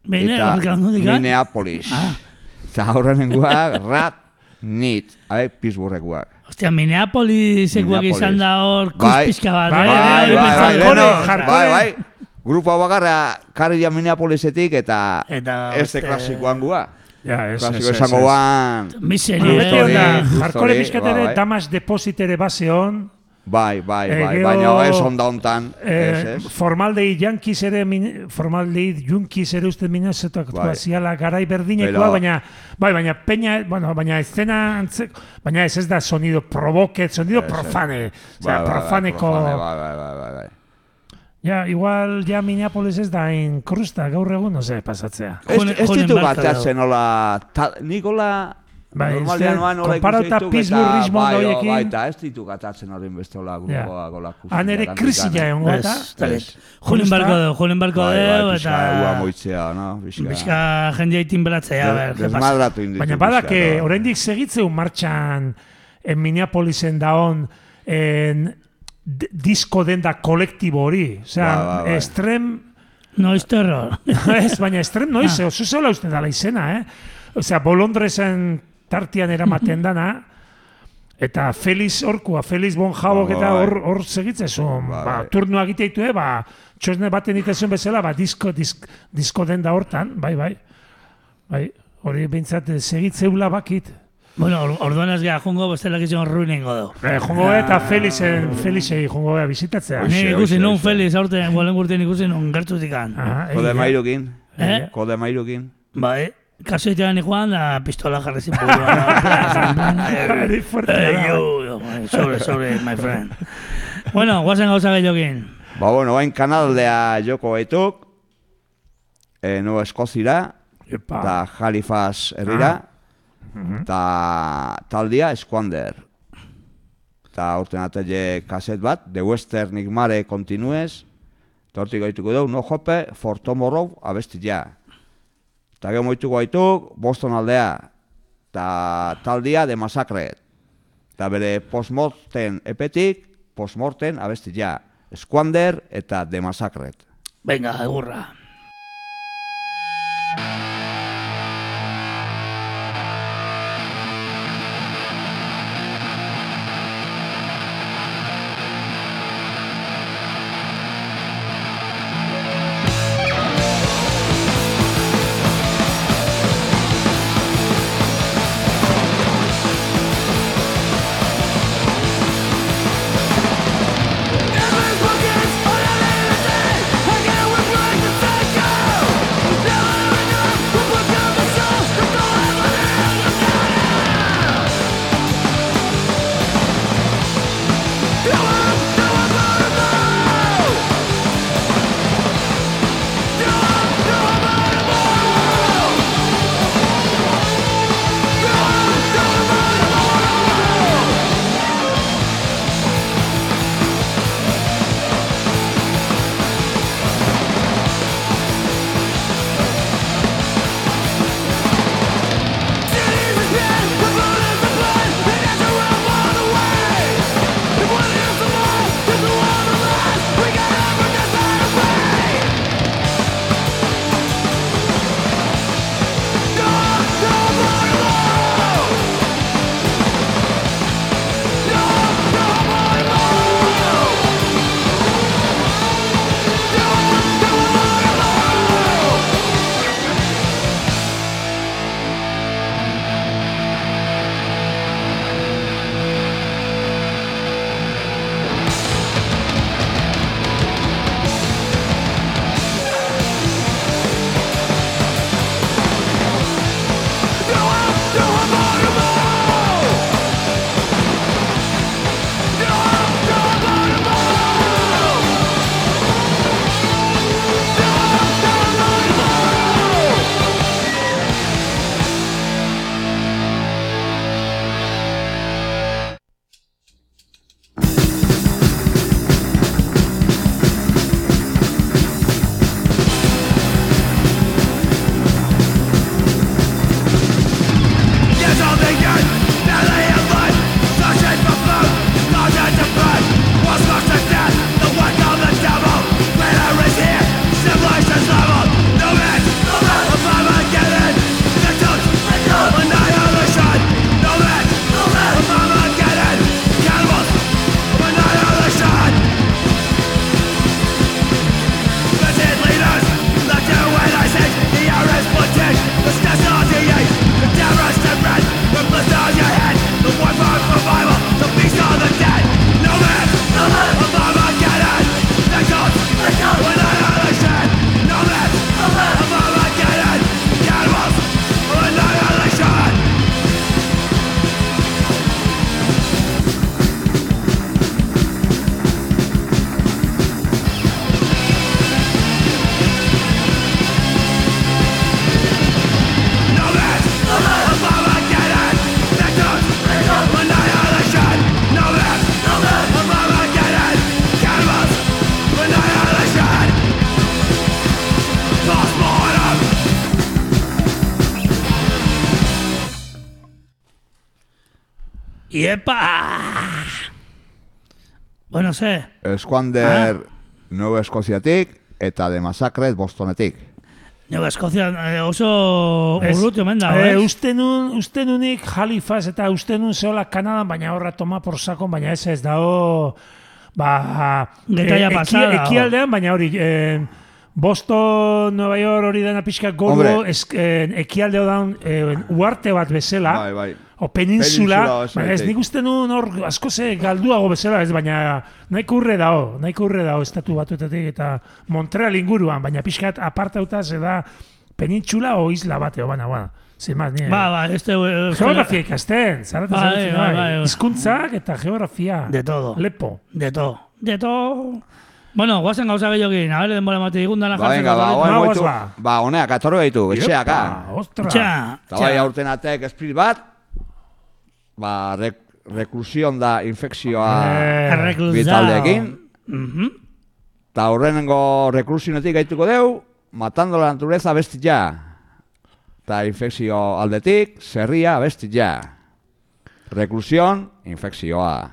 S3: Minneapolis, nondik, ah?
S4: Minneapolis. Eta horrenengoak rat nit, Pittsburghekoak.
S3: Hostia, Minneapolisekuak
S4: Minneapolis.
S3: izan da hor
S4: Bai.
S3: kuspizka bat,
S1: Bai,
S3: eh?
S1: bai, bai, bai,
S4: bai, bai. Grupo bakarra karri dia Minneapolisetik eta
S3: Eta,
S4: este
S3: beste-
S4: klasikoan gua.
S1: Ja, ez, ez,
S4: Klasiko
S1: ez,
S4: esango
S1: ez.
S4: guan.
S3: Miseria,
S1: Beti
S4: Hori,
S1: onda, jarkore
S4: hori,
S1: pixkat
S4: ba,
S1: ere,
S4: bai.
S1: damas deposit ere baseon,
S4: Bai, bai, bai,
S1: gero-
S4: baina ez onda hontan, ez,
S1: eh,
S4: ez.
S1: formaldei jankiz ere, min- formaldei junkiz ere uste minezetoak
S4: Bai.
S1: ziala garai berdinekoa, baina, bai, baina peña, bueno, baina escena antzek, baina ez ez da sonido provoke, sonido
S4: Ez, ez.
S1: profane,
S4: Bai,
S1: osea,
S4: bai, bai,
S1: profaneko,
S4: profane, Bai, bai, bai, bai, bai.
S1: ja, igual, ja Minneapolis ez da hain krusta, gaur egun, no pasatzea.
S4: Ez, ez ditu batatzen hola, ta, nik hola,
S1: Bai,
S4: normalean noan hola
S1: konparauta
S4: ikusi
S1: Pittsburgh,
S4: eta bai,
S1: horiekin.
S4: bai, eta ez ditu gatatzen hori beste hola grupoa gola kusi.
S1: Han ere krisila egon
S3: Ez,
S1: gota.
S3: Julen barko du, julen barko
S4: Bai, bai,
S3: du,
S4: pixka, ua
S3: eta...
S4: moitzea, no?
S3: Bizka jendea itin beratzea, a ber.
S4: Desmadratu inditu.
S1: Baina badake, oraindik segitzeu martxan en Minneapolisen daon en disko denda kolektibo hori. Osea,
S4: ba, bai.
S1: estrem,
S3: Noiz terror.
S1: ez, baina estrem noiz, ah. oso zeula uste dala izena, eh? Osea, Bolondresen tartian eramaten dana, eta Feliz Orkua, Feliz Bon Jabok
S4: Ba,
S1: eta
S4: bai.
S1: hor, hor segitzezun,
S4: Ba,
S1: ba, turnoa egiteitu, ba, txosne baten itezun bezala, ba, disko, disk, disko denda hortan, bai, bai. Bai, hori behintzat eh, segitzeula bakit.
S3: bueno, or- orduan ez geha jungo, bestelak izan ruinengo du.
S1: Eh, jongo eta Felixen, Felixei jongo gara bizitatzea.
S3: Ni ikusi
S4: hoxe.
S3: Felix aurten, gualen gurtien ikusi nun gertutikan.
S1: Aha,
S4: Kode mairukin.
S3: Eh?
S4: Kode mairukin.
S3: Bai, kaso itean joan da pistola jarri zin buruan.
S1: Hori fuertea
S3: Eh,
S1: da.
S3: yo, yo, bai, sobre, sobre, my friend. bueno, guazen gauza gehiokin.
S4: Ba, bueno, bain kanaldea joko baituk, e, Nueva Eskozira,
S1: Epa.
S4: eta Halifax herrira, eta taldia Esquander. Eta urten atelle kaset bat, The Western Igmare Continues, eta hortik gaituko dugu, no jope, for tomorrow abestia. Eta gero moituko gaituk, Boston aldea, eta taldia de Massacre. Eta bere postmorten epetik, postmorten abestia. Squander eta The Massacre.
S3: Venga, egurra. Iepa! Bueno, ze,
S4: Eskuander Nueva Eskoziatik eta de Masacres Bostonetik.
S3: Neu Eskozia eh, oso
S1: Ez,
S3: urruti omen dago,
S1: eh, uste nun, uste nunik Halifax eta uste nun zehola Kanadan, baina horra toma por sakon, baina ez ez dago, ba,
S3: Getaia
S1: eki-
S3: pasada, dago.
S1: ekialdean, baina hori, eh, Boston, Nueva York hori dena pixka es, eh, ekialdeo daun eh, uarte bat bezala,
S4: Bai, bai.
S1: o peninsula,
S4: Peninsula, ez
S1: baina ez nik uste nun hor asko ze galduago bezala, ez baina nahiko urre dago, nahiko urre dago estatu batuetatik eta Montreal inguruan, baina pixkat apartauta ze da penintsula o isla bate, o bana, bana. Sin más, ni,
S3: Ba, ba, este... eh,
S1: Geografia ikasten, zarata
S3: Bai,
S1: zaratzen,
S3: bai,
S1: bai.
S3: bai.
S1: Hizkuntzak eta geografia.
S3: De todo.
S1: Lepo.
S3: De to. De to. Bueno, guazen gauza gehiagin, a ver, denbora mate digun dana
S4: Ba, venga, ba,
S1: Ba,
S4: goitu,
S1: goaz, ba.
S4: ba, honeak, atorro gaitu, etxeaka.
S1: Iepa, ostra.
S3: Txa,
S4: Eta bai, aurten atek esprit bat, ba, rek, reklusion da infekzioa
S1: Eh,
S4: bitaldeekin,
S3: Mhm.
S4: eta horrenengo reklusionetik gaituko deu, matando la naturaleza bestia. Eta infekzio aldetik, zerria bestia. Reklusion, infekzioa.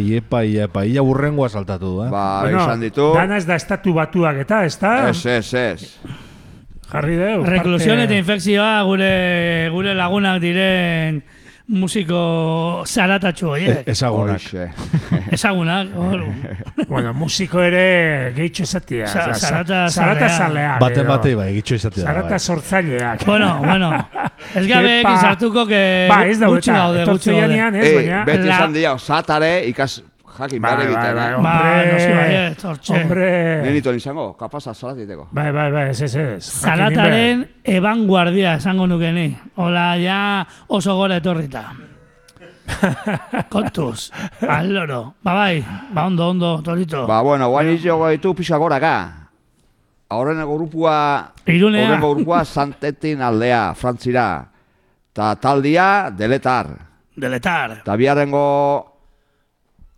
S7: Iepa, iepa, iepa. Ia burrengoa saltatu du, eh?
S4: Ba, izan ditu.
S1: Dana ez da estatu batuak eta, ez da?
S4: Ez, ez, ez.
S1: Jarri deu.
S3: Reklusion
S1: parte-
S3: eta infekzioa gure, gure lagunak diren musiko zaratatxu horiek.
S7: E- Ezagunak.
S3: Ezagunak, hor.
S1: Bueno, musiko ere gehitxo esatia.
S3: Sa- zarata
S1: zarata
S3: zaleak.
S7: Bate bate, bai, egitxo izatea.
S1: Zarata
S7: bai.
S1: sortzaileak.
S3: bueno, bueno. Ez gabe ekin sartuko que
S1: Ba, ez da,
S3: gutxi
S1: eta,
S3: gaude, gutxi
S1: etortzeanean, ez, baina...
S4: beti
S3: La-
S4: izan dira, zatare ikas jakin
S1: Bai, bai,
S4: egiten.
S1: bai,
S4: eh?
S3: Ba,
S1: hombre,
S3: noski baiet, hortxe.
S1: hombre.
S4: Nenito izango, kapaza zaratiteko.
S1: Bai, bai, bai, ez, ez, ez.
S3: Zarataren ebanguardia esango nuke ni. Hola, ja oso gora etorrita. Kontuz, al loro. Ba bai, ba ondo, ondo, torito.
S4: Ba, bueno, guain izio gaitu pisa goraka. Horreneko grupua,
S3: Irunea.
S4: horreneko grupua Santetin aldea, Frantzira. Ta taldia, deletar.
S3: Deletar,
S4: Ta biharrengo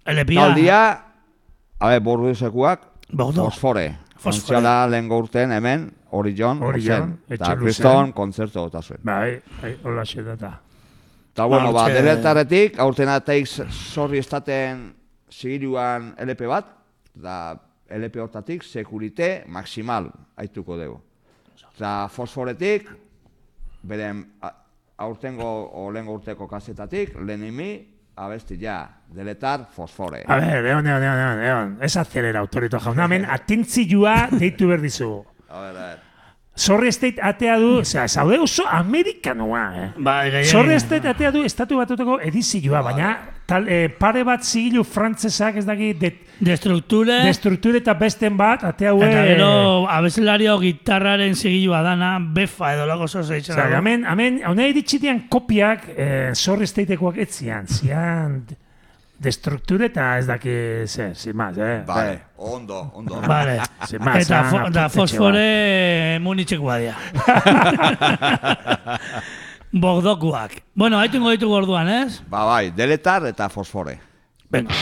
S3: elepia.
S4: taldia, a ber, borduzekuak,
S3: Bordo.
S4: fosfore.
S3: Fosfore.
S4: Frantziala lehengo urten hemen, Orion,
S1: Orion,
S4: eta kriston kontzertu eta zuen.
S1: Bai, bai, hola xe data.
S4: Eta, bueno, ba, deletarretik, aurten ateik zorri estaten zigiruan LP bat, da LP hortatik sekurite maximal aituko dugu. Eta fosforetik, beren aurtengo o lehengo urteko kasetatik, lehenimi, abesti ja, deletar fosfore.
S1: A ver, egon, egon, egon, egon, egon. Ez azelera, autorito jauna. Hemen, atentzioa deitu behar dizugu.
S4: A ver, a ver.
S1: Sorry State atea du, osea, zaude oso amerikanoa, eh?
S3: Bai, gehiagin.
S1: Sorry State atea du estatu batutako edizioa, baina tal, eh, pare bat zigilu frantzesak ez daki de,
S3: Destrukture,
S1: destrukture eta besten bat atea hue...
S3: eta gero abezelario gitarraren zigilua dana, befa edo lago zoze itxera.
S1: Osea, hemen, hemen, hona iritsi dian kopiak, eh, Sorry Statekoak ez zian, destrukture eta ez daki, zer, sin más, eh?
S4: Vale, ondo, ondo.
S3: Vale.
S1: Sin más,
S3: Eta,
S1: han
S3: fo, da fosfore munitxekoa dira. Bogdokuak. Bueno, haitu ingo ditugu orduan, ez?
S4: Ba, bai, deletar eta fosfore.
S3: Venga.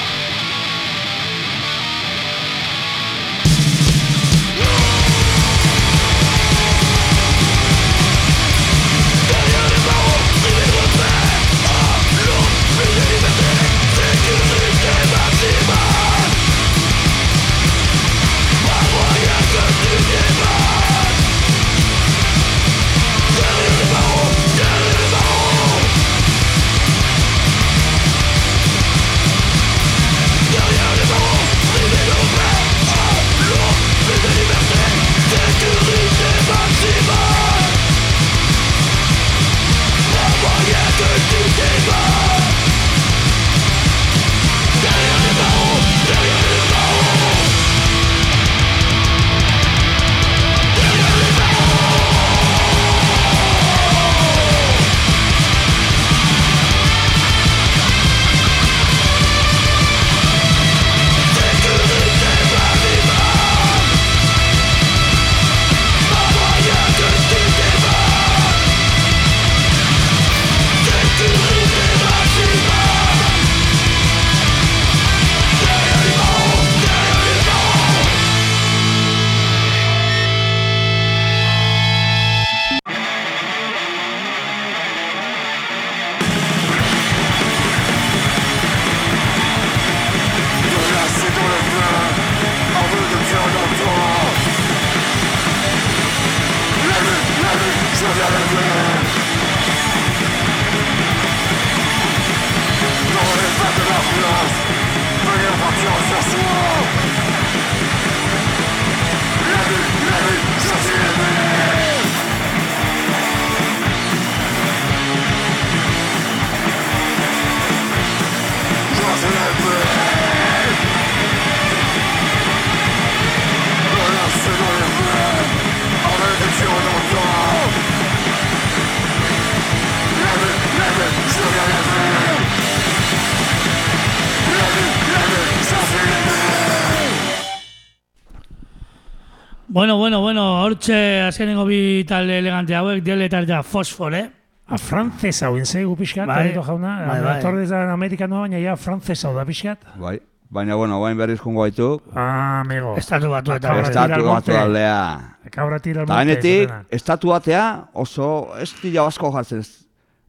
S3: Hortxe azkenengo bi talde elegante hauek, deletar ja fosfore.
S1: A frantzesa hau inzegu pixkat,
S3: Bai.
S1: Jauna.
S3: Bai, bai.
S1: Torre da amerikanoa, baina ja frantzesa hau da pixkat.
S4: Bai. Baina, bueno, guain berriz kungo haitu,
S1: Ah, amigo.
S3: Estatu batu eta
S4: estatu batu aldea.
S1: Cabra tira al
S4: Eta
S1: monte.
S4: gainetik, estatu batea oso ez dira asko jartzen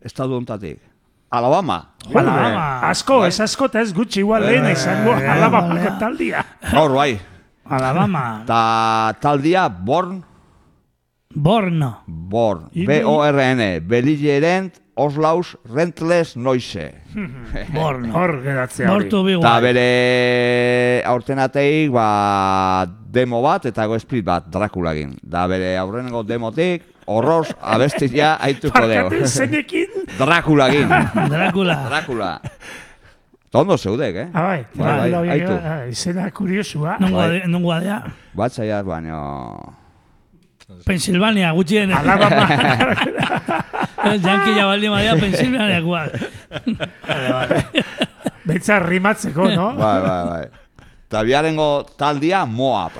S4: estatu ontatik. Alabama.
S3: Alabama.
S1: Asko, ez asko eta ez gutxi igual lehena izango
S3: eh,
S1: alabamako
S3: eh.
S1: taldia.
S4: Gaur bai.
S3: Alabama.
S4: Ta taldia Born, Born,
S1: Ini-
S4: B-O-R-N, Belligerent, Oslaus, Rentless, Noise.
S3: Borno.
S1: Hor geratzea.
S3: Bortu bi
S4: Eta
S3: guai.
S4: bere aurtenateik, ba, demo bat eta go split bat, Drakulagin. Da bere aurrenengo demotik, horroz, abestia aituko dugu.
S1: zenekin.
S4: Drakulagin.
S3: Dracula.
S4: Drakula. Tondo zeudek, eh?
S1: Ah, bai,
S4: Bai, bai,
S1: bai, bai,
S4: aitu.
S1: ah, izena kuriosua.
S3: Nungo
S4: Bai.
S3: ade- Pensilvania, gutxien.
S1: Alabama.
S3: Yankee ya baldin badea Pensilvania guak.
S1: Betza rimatzeko, no?
S4: Bai, bai, bai. Eta biarengo taldia Moab.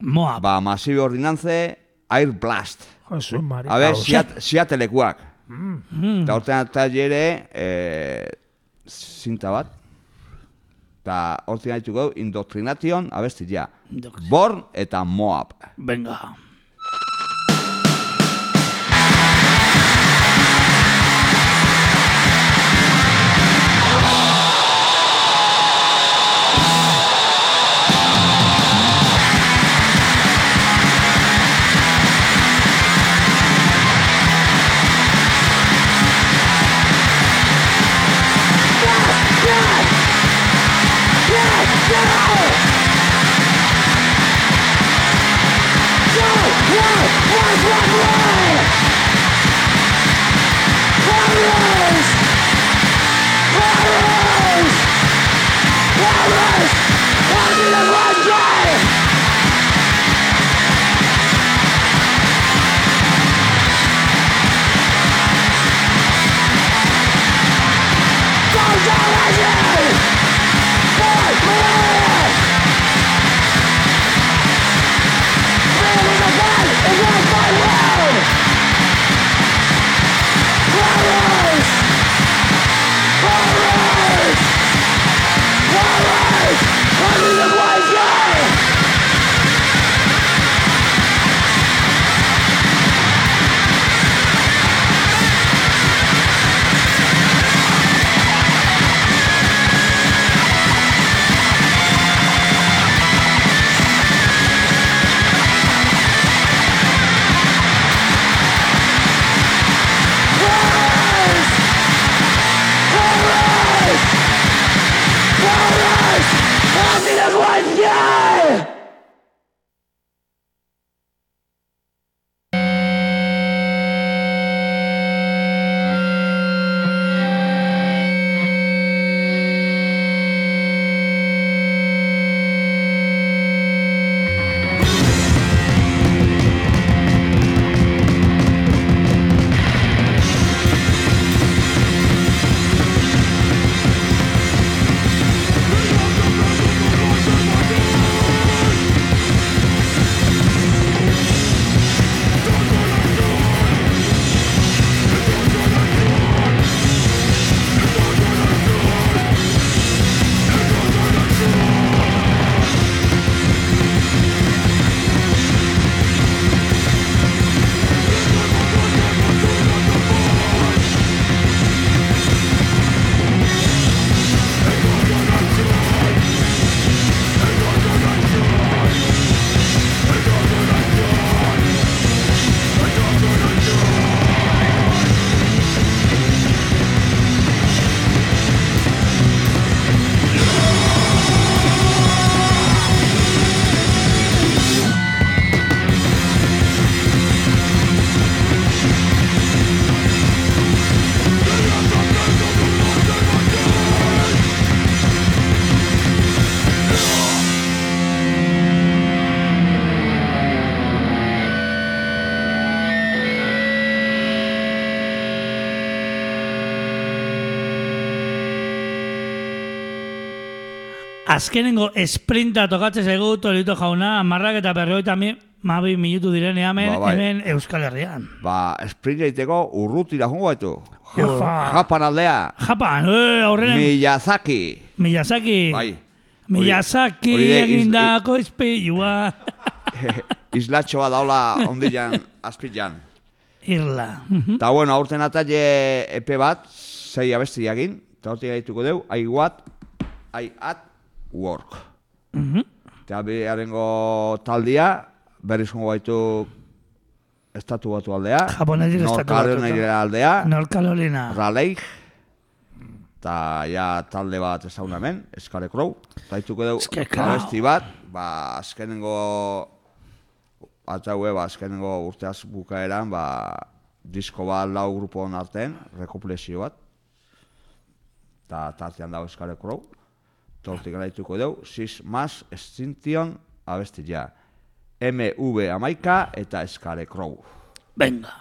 S3: Moab.
S4: Ba, masibo ordinantze, Air Blast.
S1: Josu, mari.
S4: A ber, siatelekuak.
S3: Mm.
S4: Eta horten eta jere, eh, zinta bat. Eta horten haituko Indoctrination abesti ja. Born eta Moab.
S3: Venga. Azkenengo esprinta tokatzen zaigu Tolito jauna, marrak eta berroita mi, mabi minutu direne hemen,
S4: Ba, bai.
S3: hemen Euskal Herrian.
S4: Ba, sprint egiteko urrutira jongo baitu.
S3: Jofa.
S4: Japan aldea.
S3: Japan, eh, aurrenen,
S4: Miyazaki.
S3: Miyazaki.
S4: Bai.
S3: Miyazaki
S4: de iz-
S3: egindako izpilua.
S4: Islatxoa daula ondilan azpilan.
S3: Irla.
S4: Ta bueno, aurten ataile epe bat, sei abesti egin, eta hortik gaituko deu, I what, I at work.
S3: Mhm.
S4: Eta beharengo taldia, berriz jongo baitu estatu batu aldea.
S3: Japonetik estatu.
S4: Norkarolina aldea.
S3: North Carolina.
S4: Raleigh. Eta ja talde bat ezagun hemen, Eskare Crow. Eta dituko dugu abesti bat, ba, azkenengo atzaue, ba, azkenengo urteaz bukaeran, ba, disko bat lau grupon artean, rekoplezio bat. Eta tartean dago Eskare Crow. Gara dituko dugu, Sis Mas Extinction abesti ja. MV Amaika eta Eskare Crow.
S3: Venga.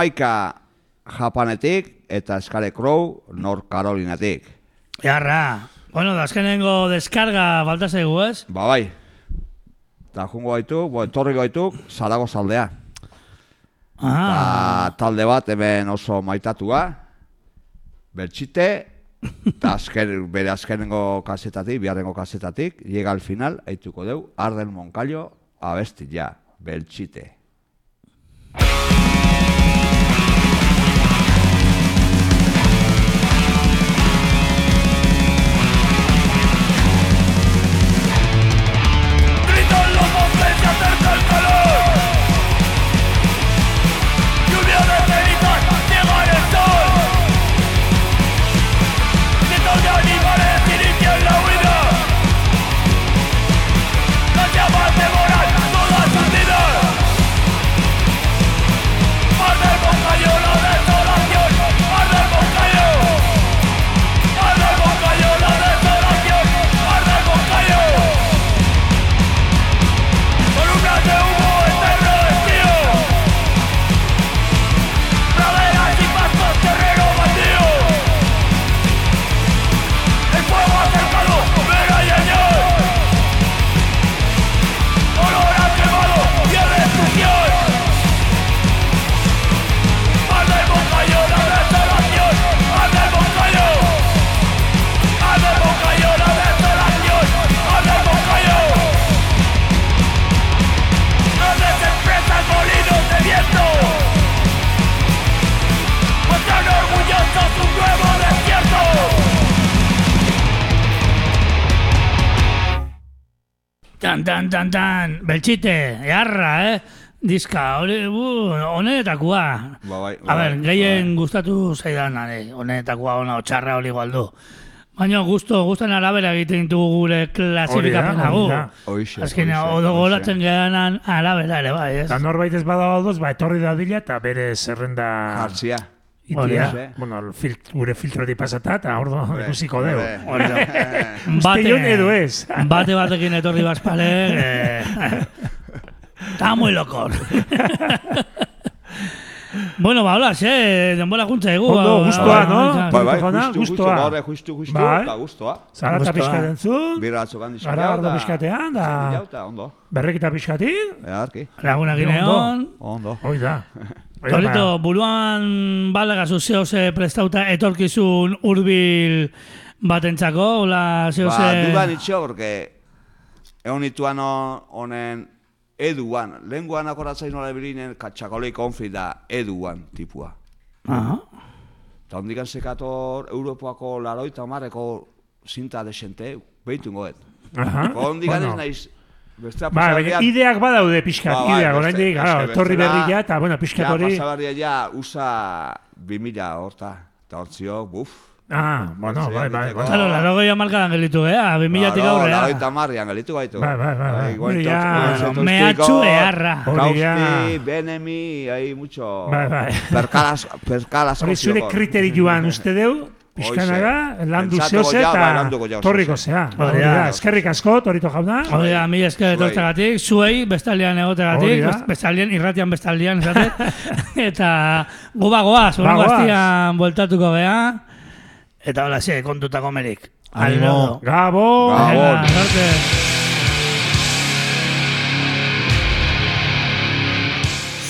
S4: Amaika Japanetik eta Skare Crow North Carolinatik.
S3: Jarra. Bueno, da azkenengo deskarga falta zaigu, ez?
S4: Ba bai. Eta jungo gaitu, bo, etorri gaitu, Zaragoza aldea.
S3: Ah,
S4: Ta, talde bat hemen oso maitatua, bertxite, eta azken, bere azkenengo kasetatik, biharrengo kasetatik, llega al final, eituko deu, Arden Moncayo, abesti ja, bertxite.
S6: Gritan
S3: tan, tan. Beltxite, jarra, eh? Diska, hori, bu, honetakoa.
S4: Ba bai,
S3: A
S4: ba
S3: ber,
S4: bai,
S3: gehien gustatu zaidan, honetakoa, ona, otxarra hori igualdu. Baina gusto, gustan arabera egiten ditugu gure klasifikapena gu.
S1: da,
S4: hoixe,
S3: odo golatzen gehanan arabera ere, bai, ez?
S1: Eta norbait ez bada odoz, ba, etorri dadila eta bere zerrenda
S4: Jartzia.
S3: Hori da.
S1: Bueno, el filt, gure filtrotik pasata eta ordo ikusiko deu.
S3: Hori da.
S1: Uste
S3: Bate-
S1: edo ez.
S3: Bate batekin etorri bazpale, eh, está muy loco. bueno, ba, hola, xe, denbora juntza egu.
S1: Ondo,
S3: ba,
S1: gustoa,
S3: ba,
S1: no?
S3: ba,
S4: Bai, bai, justu,
S1: gustoa.
S4: gaur justu,
S1: Bai.
S4: eta gustoa.
S1: Zarata
S3: Gustoa.
S1: pixka entzun,
S4: Birra atzokan dizkau,
S1: Gara ardo pixkatean, da-
S4: Eta, ondo.
S1: berrekita pixkatin,
S4: Earki,
S3: Laguna
S1: Ondo.
S3: gineon.
S4: ondo.
S1: hoi da. Hoi da,
S3: Torito, buruan balega zuzeo ze prestauta etorkizun urbil batentzako, hola, zeo
S4: Ba,
S3: ze...
S4: dudan itxo, porque egon nituan ho- honen eduan, lenguan akoratzain nola ebilinen, katxakoleik onfi da eduan tipua.
S3: Aha.
S4: Eta hondikan sekator Europako laroita marreko zinta desente, behitu goet.
S1: Aha,
S4: Hondikan ez
S1: bueno.
S4: naiz Bestea
S1: Ba, baina ideak badaude pixkat,
S4: Ba, bai,
S1: ideak, oraindik, claro,
S4: bestela-
S1: berria, eta, bueno, pixkat
S4: Ja,
S1: hori...
S4: pasabarria ja, usa 2000 horta. Eta hortzio, buf.
S1: Ah, bueno, bai, bai, bai.
S3: Claro, laro gehi amarkadan gelitu, eh? A, 2000-tik
S4: Claro,
S3: aurrea.
S4: Lagoita marrian gelitu gaitu.
S1: Bai, bai, bai, bai.
S4: igual
S1: Hori
S4: tot-
S1: ja-
S3: Mehatxu
S4: tostiko,
S3: eharra.
S1: Hori ja-
S4: Benemi, hay mucho...
S1: Bai, bai.
S4: Perkalas, perkalas...
S1: Hori zure kriterioan uste deu, landu
S4: Pentsatuko
S1: zehoz
S4: ja, bai,
S1: eta torriko
S4: zehose.
S1: zea.
S3: Da.
S1: da, eskerrik asko, torito jauna.
S3: Hori da, mi esker
S4: Zuei.
S3: etortzegatik, zuei bestaldean egotegatik,
S1: da.
S3: best- bestaldean, irratian bestaldean, esatet. eta gu bagoaz,
S1: Ba,
S3: horrengo
S1: goaz.
S3: astian bueltatuko gea. Eta hola, ze, kontutako merik.
S7: Animo.
S1: Gabo!
S4: Gabo.
S3: Venga, sorte.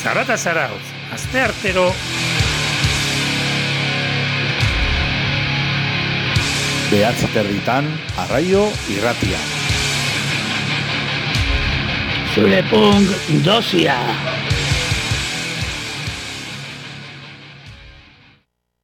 S1: Zarata zarautz, azte artero
S2: Behatzi terditan, arraio irratia.
S3: Zure punk dosia.